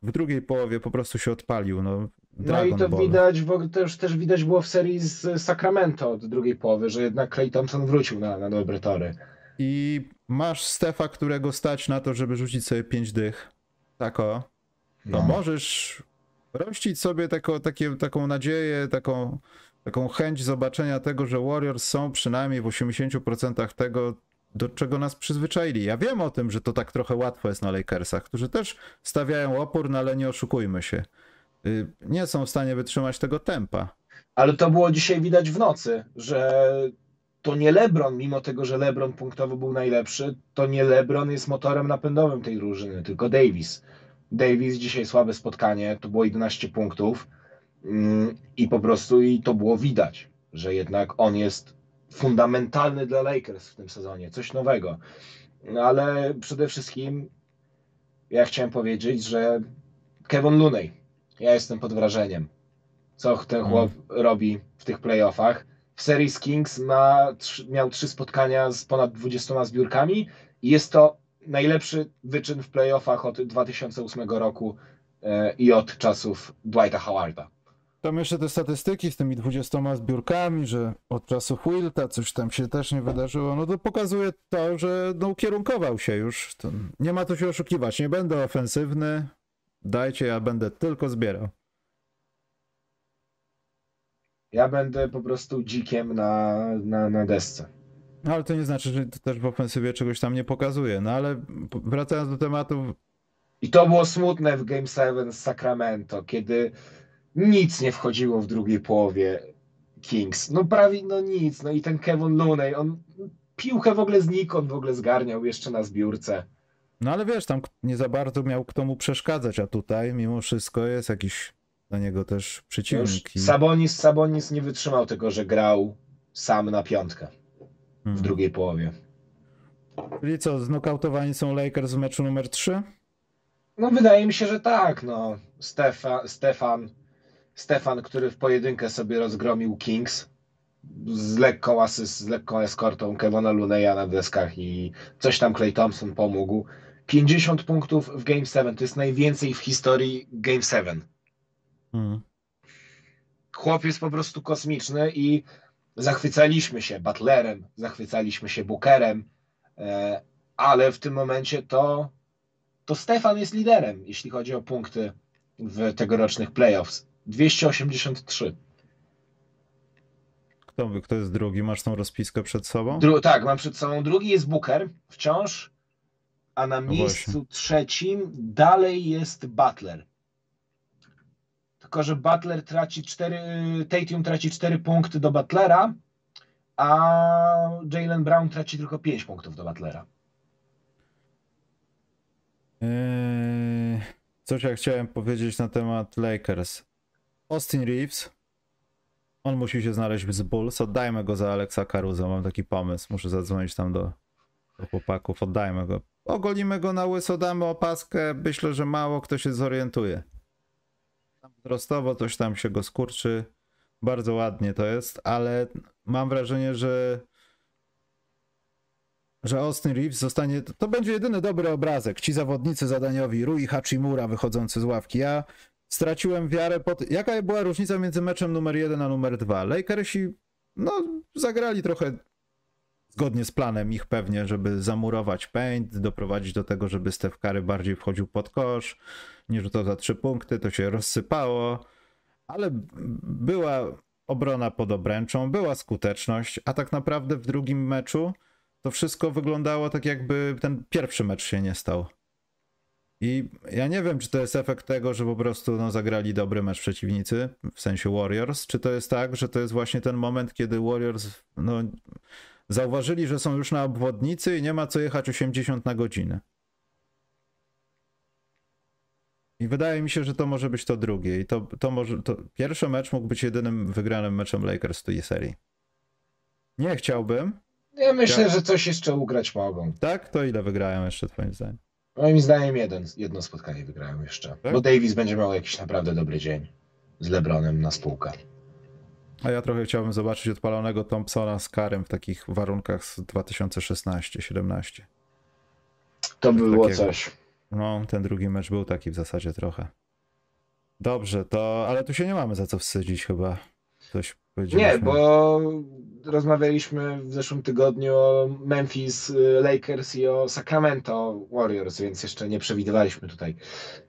W drugiej połowie po prostu się odpalił. No, No i to Ball. widać, bo już też widać było w serii z Sacramento od drugiej połowy, że jednak Clay Thompson wrócił na, na dobre tory. I masz Stefa, którego stać na to, żeby rzucić sobie pięć dych. Tako. To No. możesz rościć sobie tako, takie, taką nadzieję, taką, taką chęć zobaczenia tego, że Warriors są przynajmniej w 80% tego, do czego nas przyzwyczaili. Ja wiem o tym, że to tak trochę łatwo jest na Lakersach, którzy też stawiają opór, no ale nie oszukujmy się. Y, Nie są w stanie wytrzymać tego tempa. Ale to było dzisiaj widać w nocy, że to nie LeBron, mimo tego, że LeBron punktowo był najlepszy, to nie LeBron jest motorem napędowym tej drużyny, tylko Davis. Davis dzisiaj słabe spotkanie, to było 11 punktów i po prostu i to było widać, że jednak on jest fundamentalny dla Lakers w tym sezonie, coś nowego. No ale przede wszystkim ja chciałem powiedzieć, że Kevin Looney, ja jestem pod wrażeniem co ten chłop robi w tych playoffach. W serii z Kings ma, miał trzy spotkania z ponad 20 zbiórkami i jest to najlepszy wyczyn w playoffach od 2008 roku e, i od czasów Dwighta Howarda. Tam jeszcze te statystyki z tymi 20 zbiórkami, że od czasów Wilta coś tam się też nie wydarzyło, no to pokazuje to, że no, ukierunkował się już. To nie ma tu się oszukiwać, nie będę ofensywny, dajcie, ja będę tylko zbierał. Ja będę po prostu dzikiem na, na, na desce. No ale to nie znaczy, że to też w ofensywie czegoś tam nie pokazuje. No ale wracając do tematu, I to było smutne w Game 7 z Sacramento, kiedy nic nie wchodziło w drugiej połowie Kings. No prawie no nic. No i ten Kevin Looney, on piłkę w ogóle znikąd w ogóle zgarniał jeszcze na zbiórce. no ale wiesz, tam nie za bardzo miał kto mu przeszkadzać, a tutaj mimo wszystko jest jakiś dla niego też przeciwnik. i- Sabonis, Sabonis nie wytrzymał tego, że grał sam na piątkę w Mhm. drugiej połowie. Czyli co, znokautowani są Lakers w meczu numer 3? No wydaje mi się, że tak. No. Stefa, Stefan, Stefan, który w pojedynkę sobie rozgromił Kings z lekką, asyst, z lekką eskortą Kevona Luneya na deskach i coś tam Clay Thompson pomógł. 50 punktów w Game 7 to jest najwięcej w historii Game 7. Mhm. Chłop jest po prostu kosmiczny i zachwycaliśmy się Butlerem, zachwycaliśmy się Bookerem, e, ale w tym momencie to, to Stefan jest liderem, jeśli chodzi o punkty w tegorocznych playoffs. 283. Kto, kto jest drugi? Masz tą rozpiskę przed sobą? Dru- tak, mam przed sobą drugi jest Booker wciąż, a na No miejscu trzecim dalej jest Butler. Tylko, że Butler traci 4, Tatum traci 4 punkty do Butlera, a Jalen Brown traci tylko 5 punktów do Butlera. Eee, Coś ja chciałem powiedzieć na temat Lakers. Austin Reeves. On musi się znaleźć z Bulls. Oddajmy go za Alexa Caruso. Mam taki pomysł. Muszę zadzwonić tam do, do chłopaków. Oddajmy go. Ogolimy go na łyso, damy opaskę. Myślę, że mało kto się zorientuje. Wzrostowo coś tam się go skurczy. Bardzo ładnie to jest, ale mam wrażenie, że że Austin Reeves zostanie, to będzie jedyny dobry obrazek. Ci zawodnicy zadaniowi, Rui Hachimura wychodzący z ławki. Ja straciłem wiarę pod... Jaka była różnica między meczem numer jeden a numer dwa? Lakersi, no, zagrali trochę zgodnie z planem ich pewnie, żeby zamurować paint, doprowadzić do tego, żeby Steph Curry bardziej wchodził pod kosz, nie rzucał za trzy punkty, to się rozsypało, ale była obrona pod obręczą, była skuteczność, a tak naprawdę w drugim meczu to wszystko wyglądało tak, jakby ten pierwszy mecz się nie stał. I ja nie wiem, czy to jest efekt tego, że po prostu no, zagrali dobry mecz przeciwnicy, w sensie Warriors, czy to jest tak, że to jest właśnie ten moment, kiedy Warriors no, zauważyli, że są już na obwodnicy i nie ma co jechać 80 na godzinę. I wydaje mi się, że to może być to drugie. I to, to może. To pierwszy mecz mógł być jedynym wygranym meczem Lakers w tej serii. Nie chciałbym. Ja myślę, że coś jeszcze ugrać mogą. Tak? To ile wygrają jeszcze, Twoim zdaniem? Moim zdaniem jeden, jedno spotkanie wygrają jeszcze. Tak? Bo Davis będzie miał jakiś naprawdę dobry dzień z LeBronem na spółkę. A ja trochę chciałbym zobaczyć odpalonego Thompsona z Karem w takich warunkach z 2016-17. To by było takiego. coś. No, ten drugi mecz był taki w zasadzie trochę. Dobrze, to, ale tu się nie mamy za co wstydzić chyba. Coś nie, bo rozmawialiśmy w zeszłym tygodniu o Memphis Lakers i o Sacramento Warriors, więc jeszcze nie przewidywaliśmy tutaj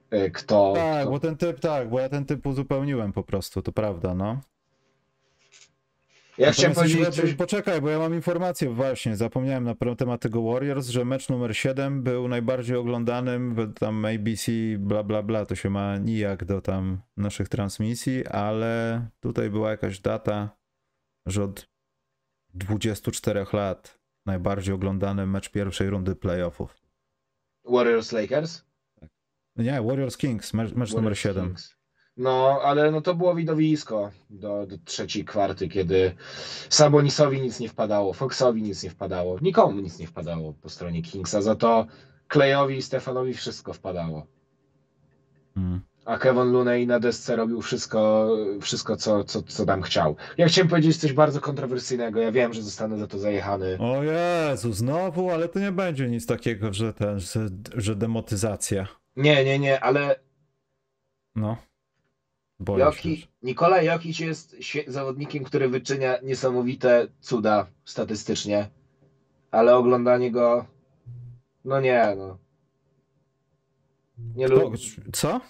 e, kto. Tak, kto... bo ten typ, tak, bo ja ten typ uzupełniłem po prostu, to prawda, no. Ja chciałem powiedzieć. Poczekaj, bo ja mam informację właśnie, zapomniałem na temat tego Warriors, że mecz numer 7 był najbardziej oglądanym, tam ABC, bla bla bla, to się ma nijak do tam naszych transmisji, ale tutaj była jakaś data, że od 24 lat najbardziej oglądany mecz pierwszej rundy playoffów. Warriors Lakers? Nie, Warriors Kings, mecz, mecz numer 7. Kings. No, ale no to było widowisko do, do trzeciej kwarty, kiedy Sabonisowi nic nie wpadało, Foxowi nic nie wpadało, nikomu nic nie wpadało po stronie Kingsa, za to Klejowi i Stefanowi wszystko wpadało. Hmm. A Kevin Looney na desce robił wszystko, wszystko co, co, co tam chciał. Ja chciałem powiedzieć coś bardzo kontrowersyjnego. Ja wiem, że zostanę za to zajechany. O Jezu, znowu, ale to nie będzie nic takiego, że ten, że, że demotyzacja. Nie, nie, nie, ale. No. Joki, Nikola Jokic jest zawodnikiem, który wyczynia niesamowite cuda statystycznie, ale oglądanie go, no nie, no. Nie lubię. Co?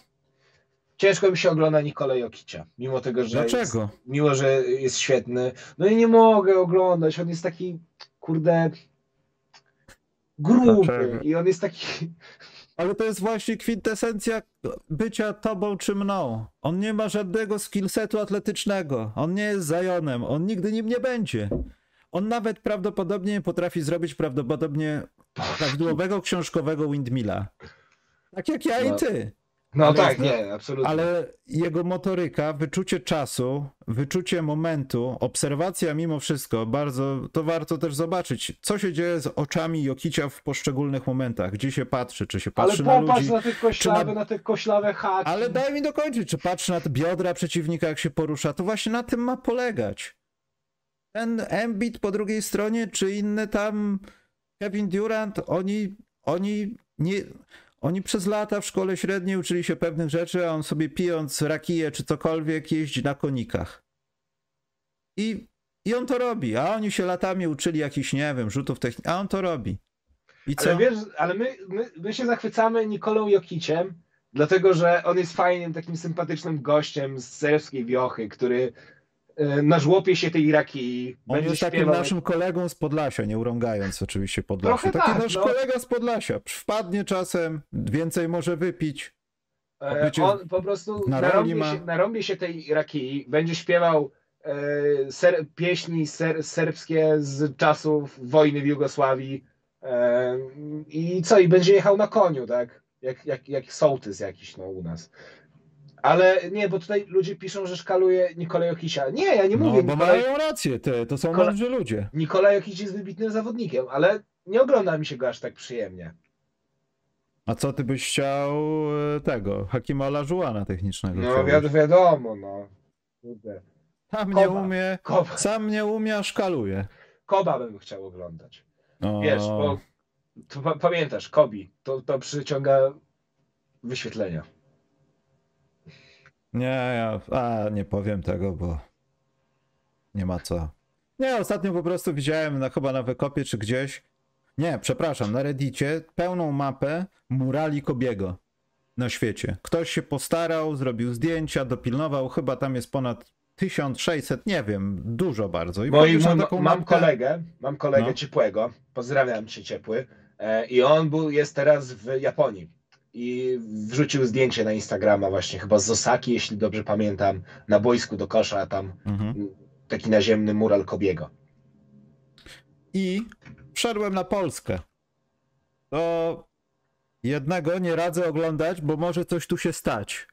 Ciężko mi się ogląda Nikola Jokicia, mimo tego, że Dlaczego? Jest, mimo, że jest świetny. No i nie mogę oglądać, on jest taki, kurde, gruby Dlaczego? i on jest taki ale to jest właśnie kwintesencja bycia tobą czy mną. On nie ma żadnego skillsetu atletycznego. On nie jest Zajonem. On nigdy nim nie będzie. On nawet prawdopodobnie nie potrafi zrobić prawdopodobnie prawidłowego książkowego windmilla. Tak jak ja no. i ty. No ale, tak, nie, absolutnie. Ale jego motoryka, wyczucie czasu, wyczucie momentu, obserwacja mimo wszystko, bardzo, to warto też zobaczyć, co się dzieje z oczami Jokicia w poszczególnych momentach, gdzie się patrzy, czy się patrzy ale na ludzi. na te koślawe, na... na te koślawe haki. Ale daj mi dokończyć, czy patrzy na te biodra przeciwnika, jak się porusza, to właśnie na tym ma polegać. Ten Embiid po drugiej stronie, czy inny tam Kevin Durant, oni, oni nie oni przez lata w szkole średniej uczyli się pewnych rzeczy, a on sobie pijąc rakiję czy cokolwiek jeździ na konikach. I, I on to robi, a oni się latami uczyli jakichś, nie wiem, rzutów technicznych, a on to robi. I co? Ale wiesz, ale my, my, my się zachwycamy Nikolą Jokiciem, dlatego że on jest fajnym, takim sympatycznym gościem z serbskiej wiochy, który na żłopie się tej Iraki. On jest takim naszym kolegą z Podlasia, nie urągając oczywiście Podlasia. Taki tak, nasz no. kolega z Podlasia. Wpadnie czasem, więcej może wypić. E, on po prostu narąbie, ma... się, narąbie się tej Iraki, będzie śpiewał e, ser, pieśni ser, serbskie z czasów wojny w Jugosławii e, i co, i będzie jechał na koniu, tak? Jak, jak, jak sołtys jakiś no, u nas. Ale nie, bo tutaj ludzie piszą, że szkaluje Nikolaj Jokisia. Nie, ja nie mówię. No, bo Nikolaj... mają rację, te, to są Nikola... mądrzy ludzie. Nikolaj Jokic jest wybitnym zawodnikiem, ale nie ogląda mi się go aż tak przyjemnie. A co ty byś chciał e, tego, Hakima Olajuwana technicznego? No wi wiadomo, no. Kurde. Sam nie umie, Koba. sam nie umie, a szkaluje. Koba bym chciał oglądać. O... Wiesz, bo pamiętasz, Kobi, to, to przyciąga wyświetlenia. Nie, ja a, nie powiem tego, bo nie ma co. Nie, ostatnio po prostu widziałem na, chyba na Wykopie czy gdzieś. Nie, przepraszam, na Reddicie pełną mapę murali Kobiego na świecie. Ktoś się postarał, zrobił zdjęcia, dopilnował, chyba tam jest ponad 1600, nie wiem, dużo bardzo. I Moi, mój, taką mam mapkę. kolegę, mam kolegę No. ciepłego, pozdrawiam cię ciepły, e, i on był, jest teraz w Japonii i wrzucił zdjęcie na Instagrama właśnie, chyba z Osaki, jeśli dobrze pamiętam, na boisku do kosza, a tam Mhm. taki naziemny mural Kobiego. I wszedłem na Polskę. To jednego nie radzę oglądać, bo może coś tu się stać.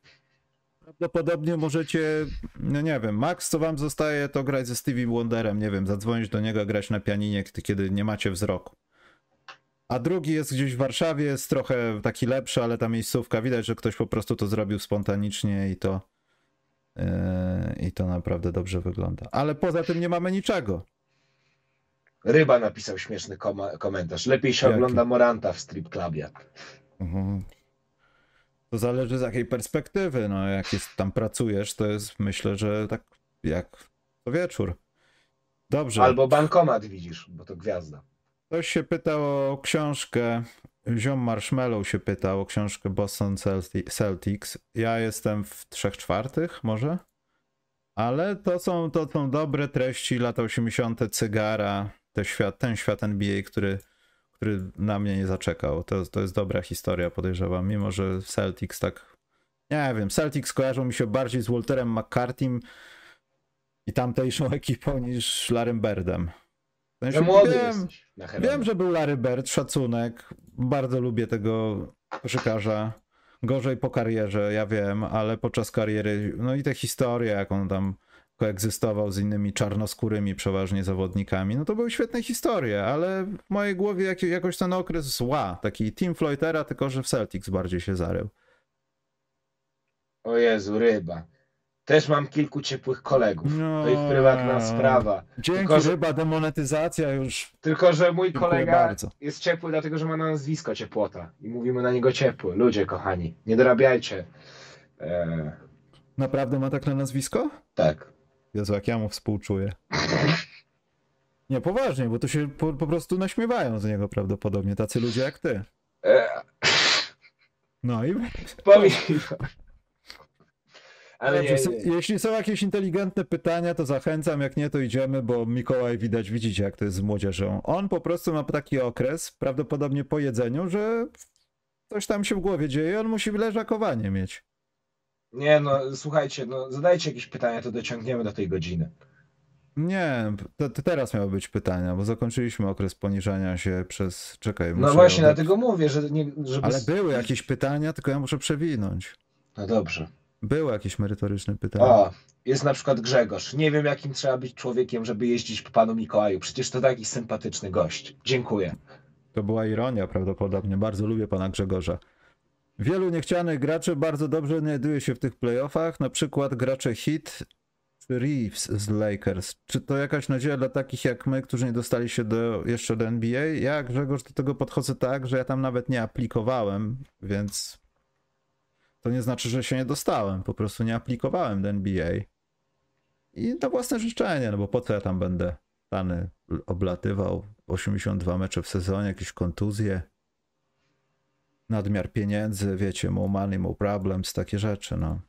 Prawdopodobnie możecie, no nie wiem, Max, co wam zostaje, to grać ze Stevie Wonderem, nie wiem, zadzwonić do niego, grać na pianinie, kiedy- kiedy nie macie wzroku. A drugi jest gdzieś w Warszawie, jest trochę taki lepszy, ale ta miejscówka, widać, że ktoś po prostu to zrobił spontanicznie i to yy, i to naprawdę dobrze wygląda. Ale poza tym nie mamy niczego. Ryba napisał śmieszny koma- komentarz. Lepiej się Jaki? ogląda Moranta w strip clubie. Mhm. To zależy z jakiej perspektywy. No, jak jest, tam pracujesz, to jest myślę, że tak jak co wieczór. Dobrze. Albo bankomat widzisz, bo to gwiazda. Ktoś się pytał o książkę. Ziom Marshmallow się pytał o książkę Boston Celti- Celtics. Ja jestem w trzech czwartych, może? Ale to są, to są dobre treści, lata 80., cygara, te świat, ten świat NBA, który, który na mnie nie zaczekał. To, to jest dobra historia, podejrzewam, mimo że Celtics tak. Nie wiem, Celtics kojarzą mi się bardziej z Walterem McCartym i tamtejszą ekipą niż Larrym Birdem. W sensie Że młody wiem. Wiem, że był Larry Bird, szacunek. Bardzo lubię tego koszykarza. Gorzej po karierze, ja wiem, ale podczas kariery, no i te historie, jak on tam koegzystował z innymi czarnoskórymi przeważnie zawodnikami, no to były świetne historie, ale w mojej głowie jak, jakoś ten okres zła, taki Team Floydera, tylko że w Celtics bardziej się zarył. O Jezu, ryba. Też mam kilku ciepłych kolegów. No. To ich prywatna sprawa. Dzięki, Tylko, że- ryba, demonetyzacja już. Tylko, że mój Dziękuję kolega bardzo. jest ciepły, dlatego że ma na nazwisko ciepłota. I mówimy na niego ciepły. Ludzie, kochani, nie dorabiajcie. E, Naprawdę ma tak na nazwisko? tak. Jezu, jak ja mu współczuję. Nie, poważnie, bo to się po, po prostu naśmiewają z niego prawdopodobnie, tacy ludzie jak ty. E, No i powiem. Ale Dobrze, nie. jeśli są jakieś inteligentne pytania, to zachęcam, jak nie, to idziemy, bo Mikołaj widać, widzicie jak to jest z młodzieżą. On po prostu ma taki okres, prawdopodobnie po jedzeniu, że coś tam się w głowie dzieje, on musi leżakowanie mieć. nie, no słuchajcie, no zadajcie jakieś pytania, to dociągniemy do tej godziny. Nie, to, to teraz miały być pytania, bo zakończyliśmy okres poniżania się przez... Czekaj, No właśnie, oddać- dlatego mówię, że nie. Żeby... Ale były jakieś pytania, tylko ja muszę przewinąć. No dobrze. Było jakieś merytoryczne pytanie. O, jest na przykład Grzegorz. Nie wiem, jakim trzeba być człowiekiem, żeby jeździć po panu Mikołaju. Przecież to taki sympatyczny gość. Dziękuję. To była ironia prawdopodobnie. Bardzo lubię pana Grzegorza. Wielu niechcianych graczy bardzo dobrze znajduje się w tych playoffach, na przykład gracze Hit czy Reeves z Lakers. Czy to jakaś nadzieja dla takich jak my, którzy nie dostali się do, jeszcze do NBA? Ja, Grzegorz, do tego podchodzę tak, że ja tam nawet nie aplikowałem, więc to nie znaczy, że się nie dostałem. Po prostu nie aplikowałem do NBA. I na własne życzenie, no bo po co ja tam będę Stany oblatywał 82 mecze w sezonie, jakieś kontuzje, nadmiar pieniędzy, wiecie, more money, more problems, takie rzeczy, no.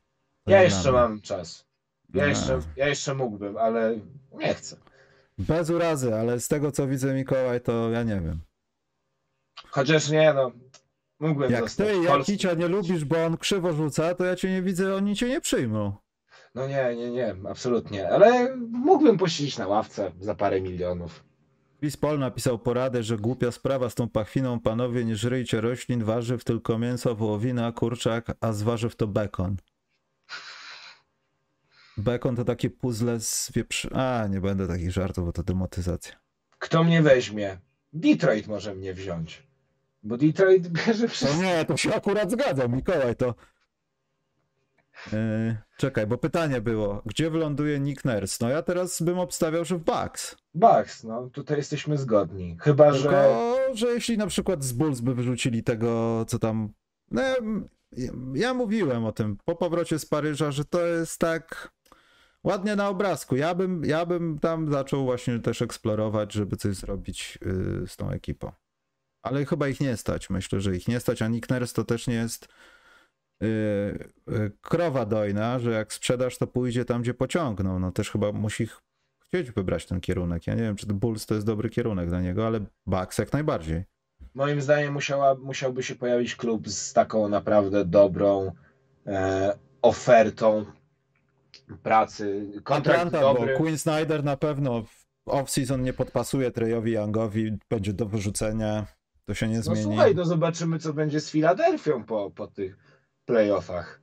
To Ja jeszcze mnie. mam czas. Ja Nie. jeszcze, ja jeszcze mógłbym, ale nie chcę. Bez urazy, ale z tego co widzę Mikołaj, to ja nie wiem. Chociaż nie, no. Mógłbym Jak zostać ty. Jakicia nie lubisz, bo on krzywo rzuca, to ja cię nie widzę, oni cię nie przyjmą. No nie, nie, nie, absolutnie. Ale mógłbym posiedzieć na ławce za parę milionów. Chris Paul napisał poradę, że głupia sprawa z tą pachwiną, panowie, nie żryjcie roślin, warzyw, tylko mięso, wołowina, kurczak, a z warzyw to bekon. Bekon to takie puzzle z wieprzy... A, nie będę takich żartów, bo to demotyzacja. Kto mnie weźmie? Detroit może mnie wziąć. Bo Detroit bierze No wszystko. nie, to się akurat zgadzam, Mikołaj, to... Yy, czekaj, bo pytanie było, gdzie wyląduje Nick Nurse? No ja teraz bym obstawiał, że w Bucks. Bucks, no tutaj jesteśmy zgodni. Chyba, że. Tylko, że jeśli na przykład z Bulls by wyrzucili tego, co tam. No, ja, ja mówiłem o tym po powrocie z Paryża, że to jest tak ładnie na obrazku. Ja bym, ja bym tam zaczął właśnie też eksplorować, żeby coś zrobić yy, z tą ekipą. Ale chyba ich nie stać. Myślę, że ich nie stać, a Nick Nurse to też nie jest yy, krowa dojna, że jak sprzedasz, to pójdzie tam, gdzie pociągną. No też chyba musi ch- chcieć wybrać ten kierunek. Ja nie wiem, czy Bulls to jest dobry kierunek dla niego, ale Bucks jak najbardziej. Moim zdaniem musiała, musiałby się pojawić klub z taką naprawdę dobrą e, ofertą pracy. Kontrakt Atlanta, dobry. bo Queen Snyder na pewno w off-season nie podpasuje Trejowi Youngowi, będzie do wyrzucenia, to się nie No zmieni. słuchaj, no zobaczymy, co będzie z Filadelfią po, po tych playoffach.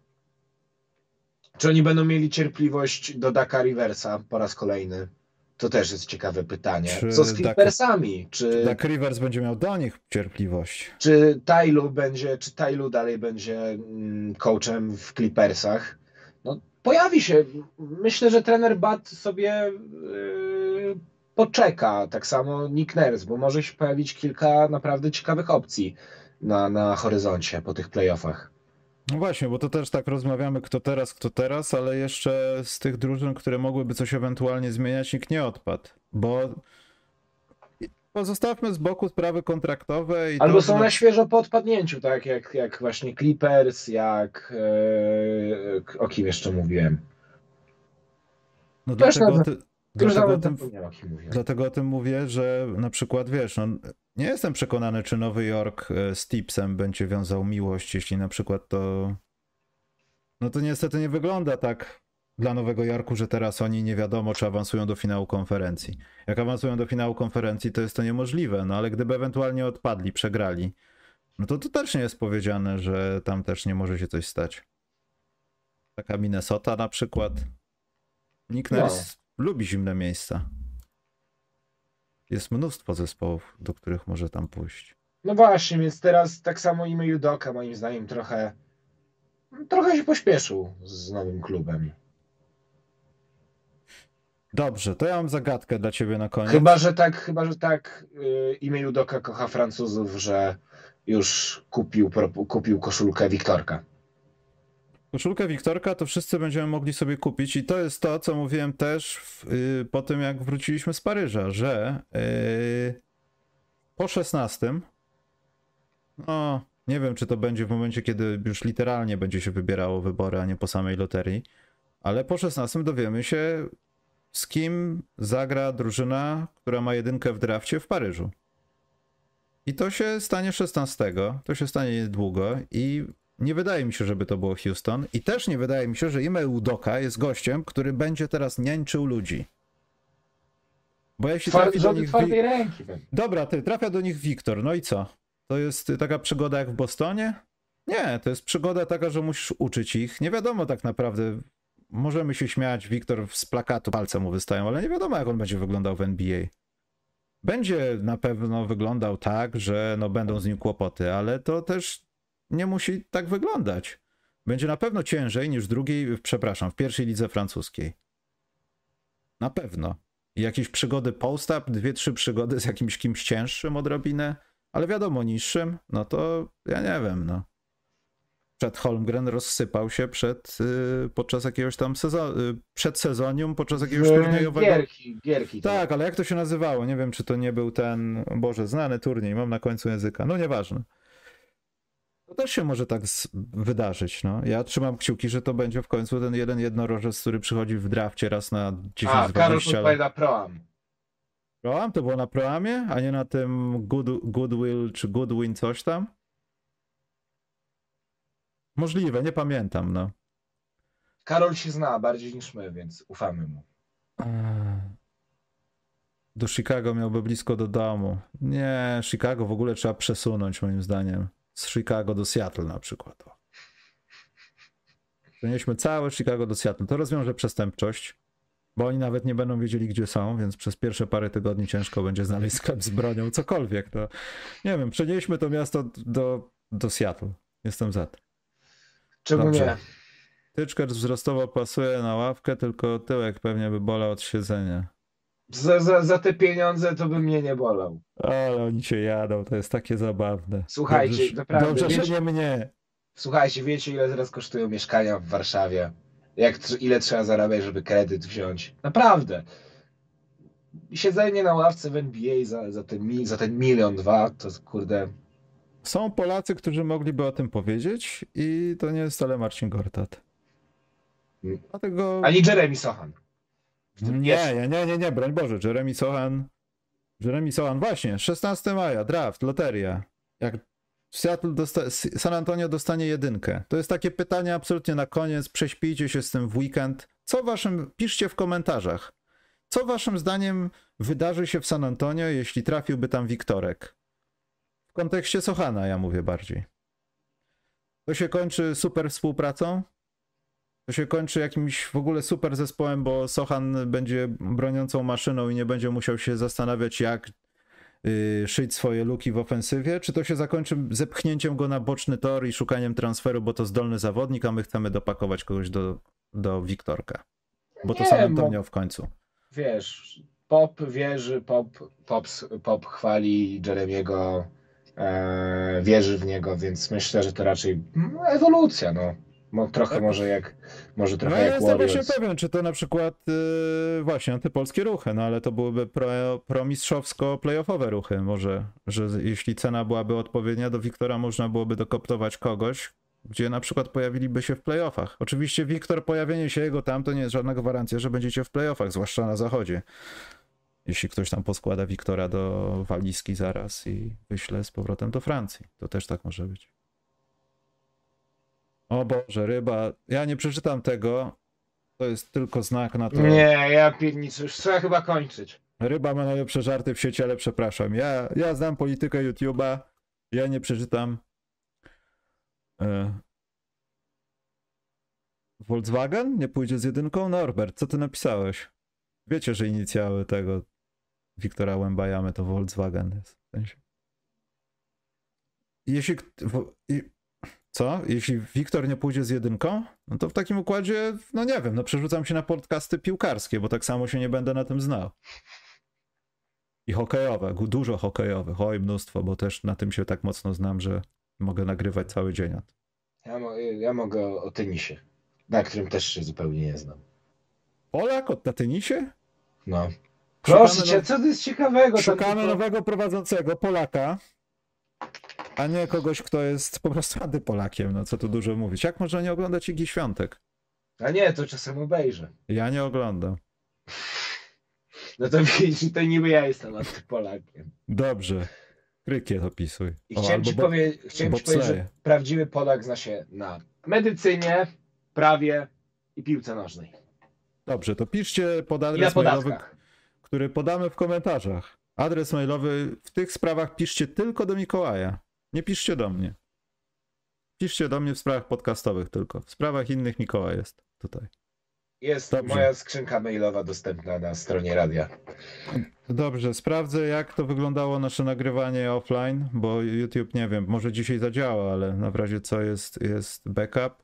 Czy oni będą mieli cierpliwość do Daka Riversa po raz kolejny? To też jest ciekawe pytanie. Czy Co z Dak- Clippersami? Czy, Dak Rivers będzie miał do nich cierpliwość. czy Tylu będzie, czy Tylu dalej będzie mm, coachem w Clippersach? No, pojawi się. Myślę, że trener Bat sobie yy, poczeka. Tak samo Nick Nurse, bo może się pojawić kilka naprawdę ciekawych opcji na, na horyzoncie po tych playoffach. No właśnie, bo to też tak rozmawiamy, kto teraz, kto teraz, ale jeszcze z tych drużyn, które mogłyby coś ewentualnie zmieniać, nikt nie odpadł. Bo pozostawmy z boku sprawy kontraktowe i Albo to, są na świeżo po odpadnięciu, tak jak, jak właśnie Clippers, jak e, o kim jeszcze mówiłem. No też dlatego, dlatego, o tym, dlatego o tym mówię, że na przykład wiesz, no, nie jestem przekonany, czy Nowy Jork e, z Tipsem będzie wiązał miłość, jeśli na przykład to. No to niestety nie wygląda tak dla Nowego Jorku, że teraz oni nie wiadomo, czy awansują do finału konferencji. Jak awansują do finału konferencji, to jest to niemożliwe, no ale gdyby ewentualnie odpadli, przegrali, no to to też nie jest powiedziane, że tam też nie może się coś stać. Taka Minnesota na przykład. Nick No. Lubi zimne miejsca. Jest mnóstwo zespołów, do których może tam pójść. No właśnie, więc teraz tak samo imię Judoka moim zdaniem trochę trochę się pośpieszył z nowym klubem. Dobrze, to ja mam zagadkę dla ciebie na koniec. Chyba, że tak, chyba, że tak y, imię Judoka kocha Francuzów, że już kupił, kupił koszulkę Wiktorka. Koszulkę Wiktorka to wszyscy będziemy mogli sobie kupić i to jest to, co mówiłem też w, y, po tym, jak wróciliśmy z Paryża, że y, po 16, no nie wiem, czy to będzie w momencie, kiedy już literalnie będzie się wybierało wybory, a nie po samej loterii, ale po 16 dowiemy się, z kim zagra drużyna, która ma jedynkę w drafcie w Paryżu. I to się stanie 16, to się stanie niedługo i nie wydaje mi się, żeby to było Houston. I też nie wydaje mi się, że Ime Udoka jest gościem, który będzie teraz niańczył ludzi. Bo jeśli Twar- trafi do nich... Wi- ręki. Dobra, ty, trafia do nich Wiktor, no i co? To jest taka przygoda jak w Bostonie? Nie, to jest przygoda taka, że musisz uczyć ich. Nie wiadomo tak naprawdę. Możemy się śmiać, Wiktor z plakatu palce mu wystają, ale nie wiadomo jak on będzie wyglądał w NBA. Będzie na pewno wyglądał tak, że no będą z nim kłopoty, ale to też nie musi tak wyglądać. Będzie na pewno ciężej niż w drugiej, przepraszam, w pierwszej lidze francuskiej. Na pewno. Jakieś przygody post-up, dwie, trzy przygody z jakimś kimś cięższym odrobinę, ale wiadomo, niższym, no to ja nie wiem, no. Przed Holmgren rozsypał się przed, y, podczas jakiegoś tam sezonu, y, przed sezonium, podczas jakiegoś turniejowego. Gierki, gierki. to- Tak, ale jak to się nazywało? Nie wiem, czy to nie był ten, Boże, znany turniej, mam na końcu języka. No nieważne. To też się może tak wydarzyć, no. Ja trzymam kciuki, że to będzie w końcu ten jeden jednorożec, który przychodzi w drafcie raz na A, 10-20 Karol lat. podpowiada Proam. Proam? To było na Proamie, a nie na tym good, Goodwill czy Goodwin coś tam? Możliwe, nie pamiętam, no. Karol się zna bardziej niż my, więc ufamy mu. Do Chicago miałby blisko do domu. Nie, Chicago w ogóle trzeba przesunąć moim zdaniem. Z Chicago do Seattle na przykład. Przenieśmy całe Chicago do Seattle. To rozwiąże przestępczość, bo oni nawet nie będą wiedzieli, gdzie są, więc przez pierwsze parę tygodni ciężko będzie znaleźć sklep z bronią, cokolwiek. To nie wiem, przenieśmy to miasto do, do Seattle. Jestem za tym. Czemu Dobrze. nie? Wzrostowo pasuje na ławkę, tylko tyłek pewnie by bolał od siedzenia. Za, za, za te pieniądze to by mnie nie bolał. Ale oni cię jadą, to jest takie zabawne. Słuchajcie, dobrze, naprawdę, Dobrze, wiecie- że nie mnie. Słuchajcie, wiecie ile teraz kosztują mieszkania w Warszawie? Jak, ile trzeba zarabiać, żeby kredyt wziąć? Naprawdę. Siedzenie na ławce w NBA za, za, ten, za ten milion, dwa, to kurde... Są Polacy, którzy mogliby o tym powiedzieć i to nie jest wcale Marcin Gortat. Mm. Dlatego... Ani Jeremy Sochan. Nie, nie, nie, nie, nie, broń Boże, Jeremy Sohan. Jeremy Sohan, właśnie, 16 maja, draft, loteria. Jak Seattle dosta- San Antonio dostanie jedynkę. To jest takie pytanie absolutnie na koniec, prześpijcie się z tym w weekend. Co waszym, piszcie w komentarzach. Co waszym zdaniem wydarzy się w San Antonio, jeśli trafiłby tam Wiktorek? W kontekście Sohana, ja mówię bardziej. To się kończy super współpracą? To się kończy jakimś w ogóle super zespołem, bo Sochan będzie broniącą maszyną i nie będzie musiał się zastanawiać, jak yy, szyć swoje luki w ofensywie? Czy to się zakończy zepchnięciem go na boczny tor i szukaniem transferu, bo to zdolny zawodnik, a my chcemy dopakować kogoś do, do Wiktorka? Bo to San bo- Antonio w końcu. Wiesz, pop wierzy, pop, pop, pop chwali Jeremiego, e, wierzy w niego, więc myślę, że to raczej no, ewolucja, no. Mo, trochę Tak. może jak, może No trochę ja jak jestem właśnie Warriors. pewien, czy to na przykład yy, właśnie antypolskie ruchy, no ale to byłyby pro, promistrzowsko-playoffowe ruchy. Może, że jeśli cena byłaby odpowiednia, do Wiktora można byłoby dokoptować kogoś, gdzie na przykład pojawiliby się w playoffach. Oczywiście Wiktor, pojawienie się jego tam to nie jest żadna gwarancja, że będziecie w playoffach, zwłaszcza na zachodzie. Jeśli ktoś tam poskłada Wiktora do walizki zaraz i wyśle z powrotem do Francji. To też tak może być. O Boże, ryba. Ja nie przeczytam tego. To jest tylko znak na to. Nie, ja pierniczę, już trzeba chyba kończyć. Ryba ma najlepsze żarty w sieci, ale przepraszam. Ja, ja znam politykę YouTube'a. Ja nie przeczytam. E... Volkswagen nie pójdzie z jedynką? Norbert, co ty napisałeś? Wiecie, że inicjały tego Wiktora Łębajamy to Volkswagen jest. W sensie. Jeśli. Co? Jeśli Wiktor nie pójdzie z jedynką, no to w takim układzie, no nie wiem, no przerzucam się na podcasty piłkarskie, bo tak samo się nie będę na tym znał. I hokejowe, dużo hokejowych, oj mnóstwo, bo też na tym się tak mocno znam, że mogę nagrywać cały dzień. Ja, mo, ja mogę o, o tenisie, na którym też się zupełnie nie znam. Polak od na tenisie? No. Szukamy Proszę cię, now- co to jest ciekawego? Szukamy tylko- nowego prowadzącego Polaka, a nie kogoś, kto jest po prostu antypolakiem, no co tu dużo mówić. Jak można nie oglądać Igi Świątek? A nie, to czasem obejrzę. Ja nie oglądam. No to widzisz, to niby ja jestem antypolakiem. Dobrze. Krykiet opisuj. I O, chciałem ci, bo- powie- chciałem ci powiedzieć, że prawdziwy Polak zna się na medycynie, prawie i piłce nożnej. Dobrze, to piszcie pod adres mailowy, który podamy w komentarzach. Adres mailowy w tych sprawach piszcie tylko do Mikołaja. Nie piszcie do mnie. Piszcie do mnie w sprawach podcastowych tylko. W sprawach innych Mikołaj jest tutaj. Jest Dobrze. moja skrzynka mailowa dostępna na stronie radia. Dobrze, sprawdzę jak to wyglądało nasze nagrywanie offline, bo YouTube nie wiem, może dzisiaj zadziała, ale na razie co jest, jest backup.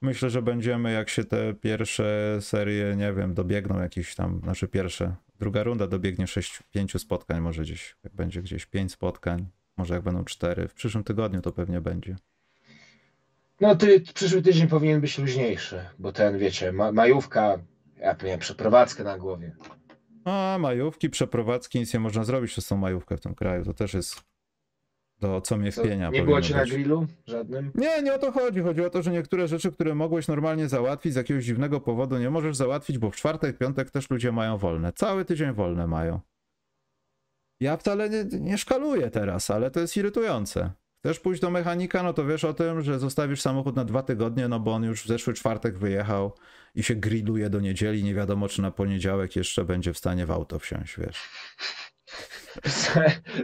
Myślę, że będziemy, jak się te pierwsze serie, nie wiem, dobiegną jakieś tam, znaczy pierwsze, druga runda dobiegnie 6, 5 spotkań, może gdzieś, jak będzie gdzieś 5 spotkań, może jak będą 4, w przyszłym tygodniu to pewnie będzie. No ty przyszły tydzień powinien być luźniejszy, bo ten, wiecie, ma, majówka, ja miałem przeprowadzkę na głowie. A majówki, przeprowadzki, nic nie można zrobić przez tą majówkę w tym kraju, to też jest do co mnie wpienia. nie było cię na grillu żadnym? Nie, nie o to chodzi. Chodzi o to, że niektóre rzeczy, które mogłeś normalnie załatwić z jakiegoś dziwnego powodu, nie możesz załatwić, bo w czwartek, piątek też ludzie mają wolne. Cały tydzień wolne mają. Ja wcale nie, nie szkaluję teraz, ale to jest irytujące. Chcesz pójść do mechanika, no to wiesz o tym, że zostawisz samochód na dwa tygodnie, no bo on już w zeszły czwartek wyjechał i się grilluje do niedzieli. Nie wiadomo, czy na poniedziałek jeszcze będzie w stanie w auto wsiąść, wiesz.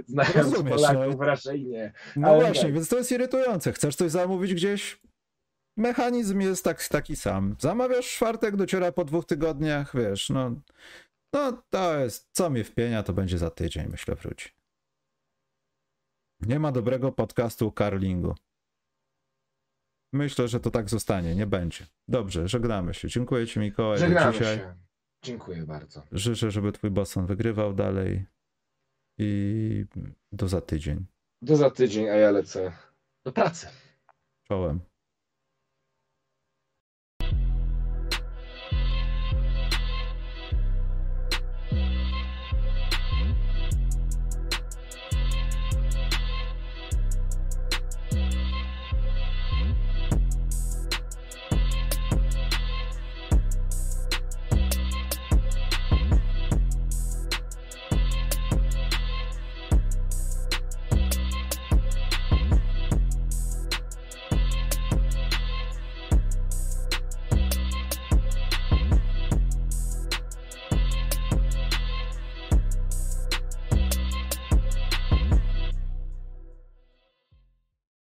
Znając Rozumiesz, Polaków no. raczej nie. No Ale właśnie, tak. więc to jest irytujące. Chcesz coś zamówić gdzieś? Mechanizm jest tak, taki sam. Zamawiasz czwartek, dociera po dwóch tygodniach, wiesz, no, no to jest, co mnie wpienia, to będzie za tydzień, myślę, wróci. Nie ma dobrego podcastu o karlingu. Myślę, że to tak zostanie, nie będzie. Dobrze, żegnamy się. Dziękuję ci, Mikołaj, Żegnamy dzisiaj. się. Dziękuję bardzo. Życzę, żeby twój Boston wygrywał dalej i do za tydzień. Do za tydzień, a ja lecę do pracy. Czołem.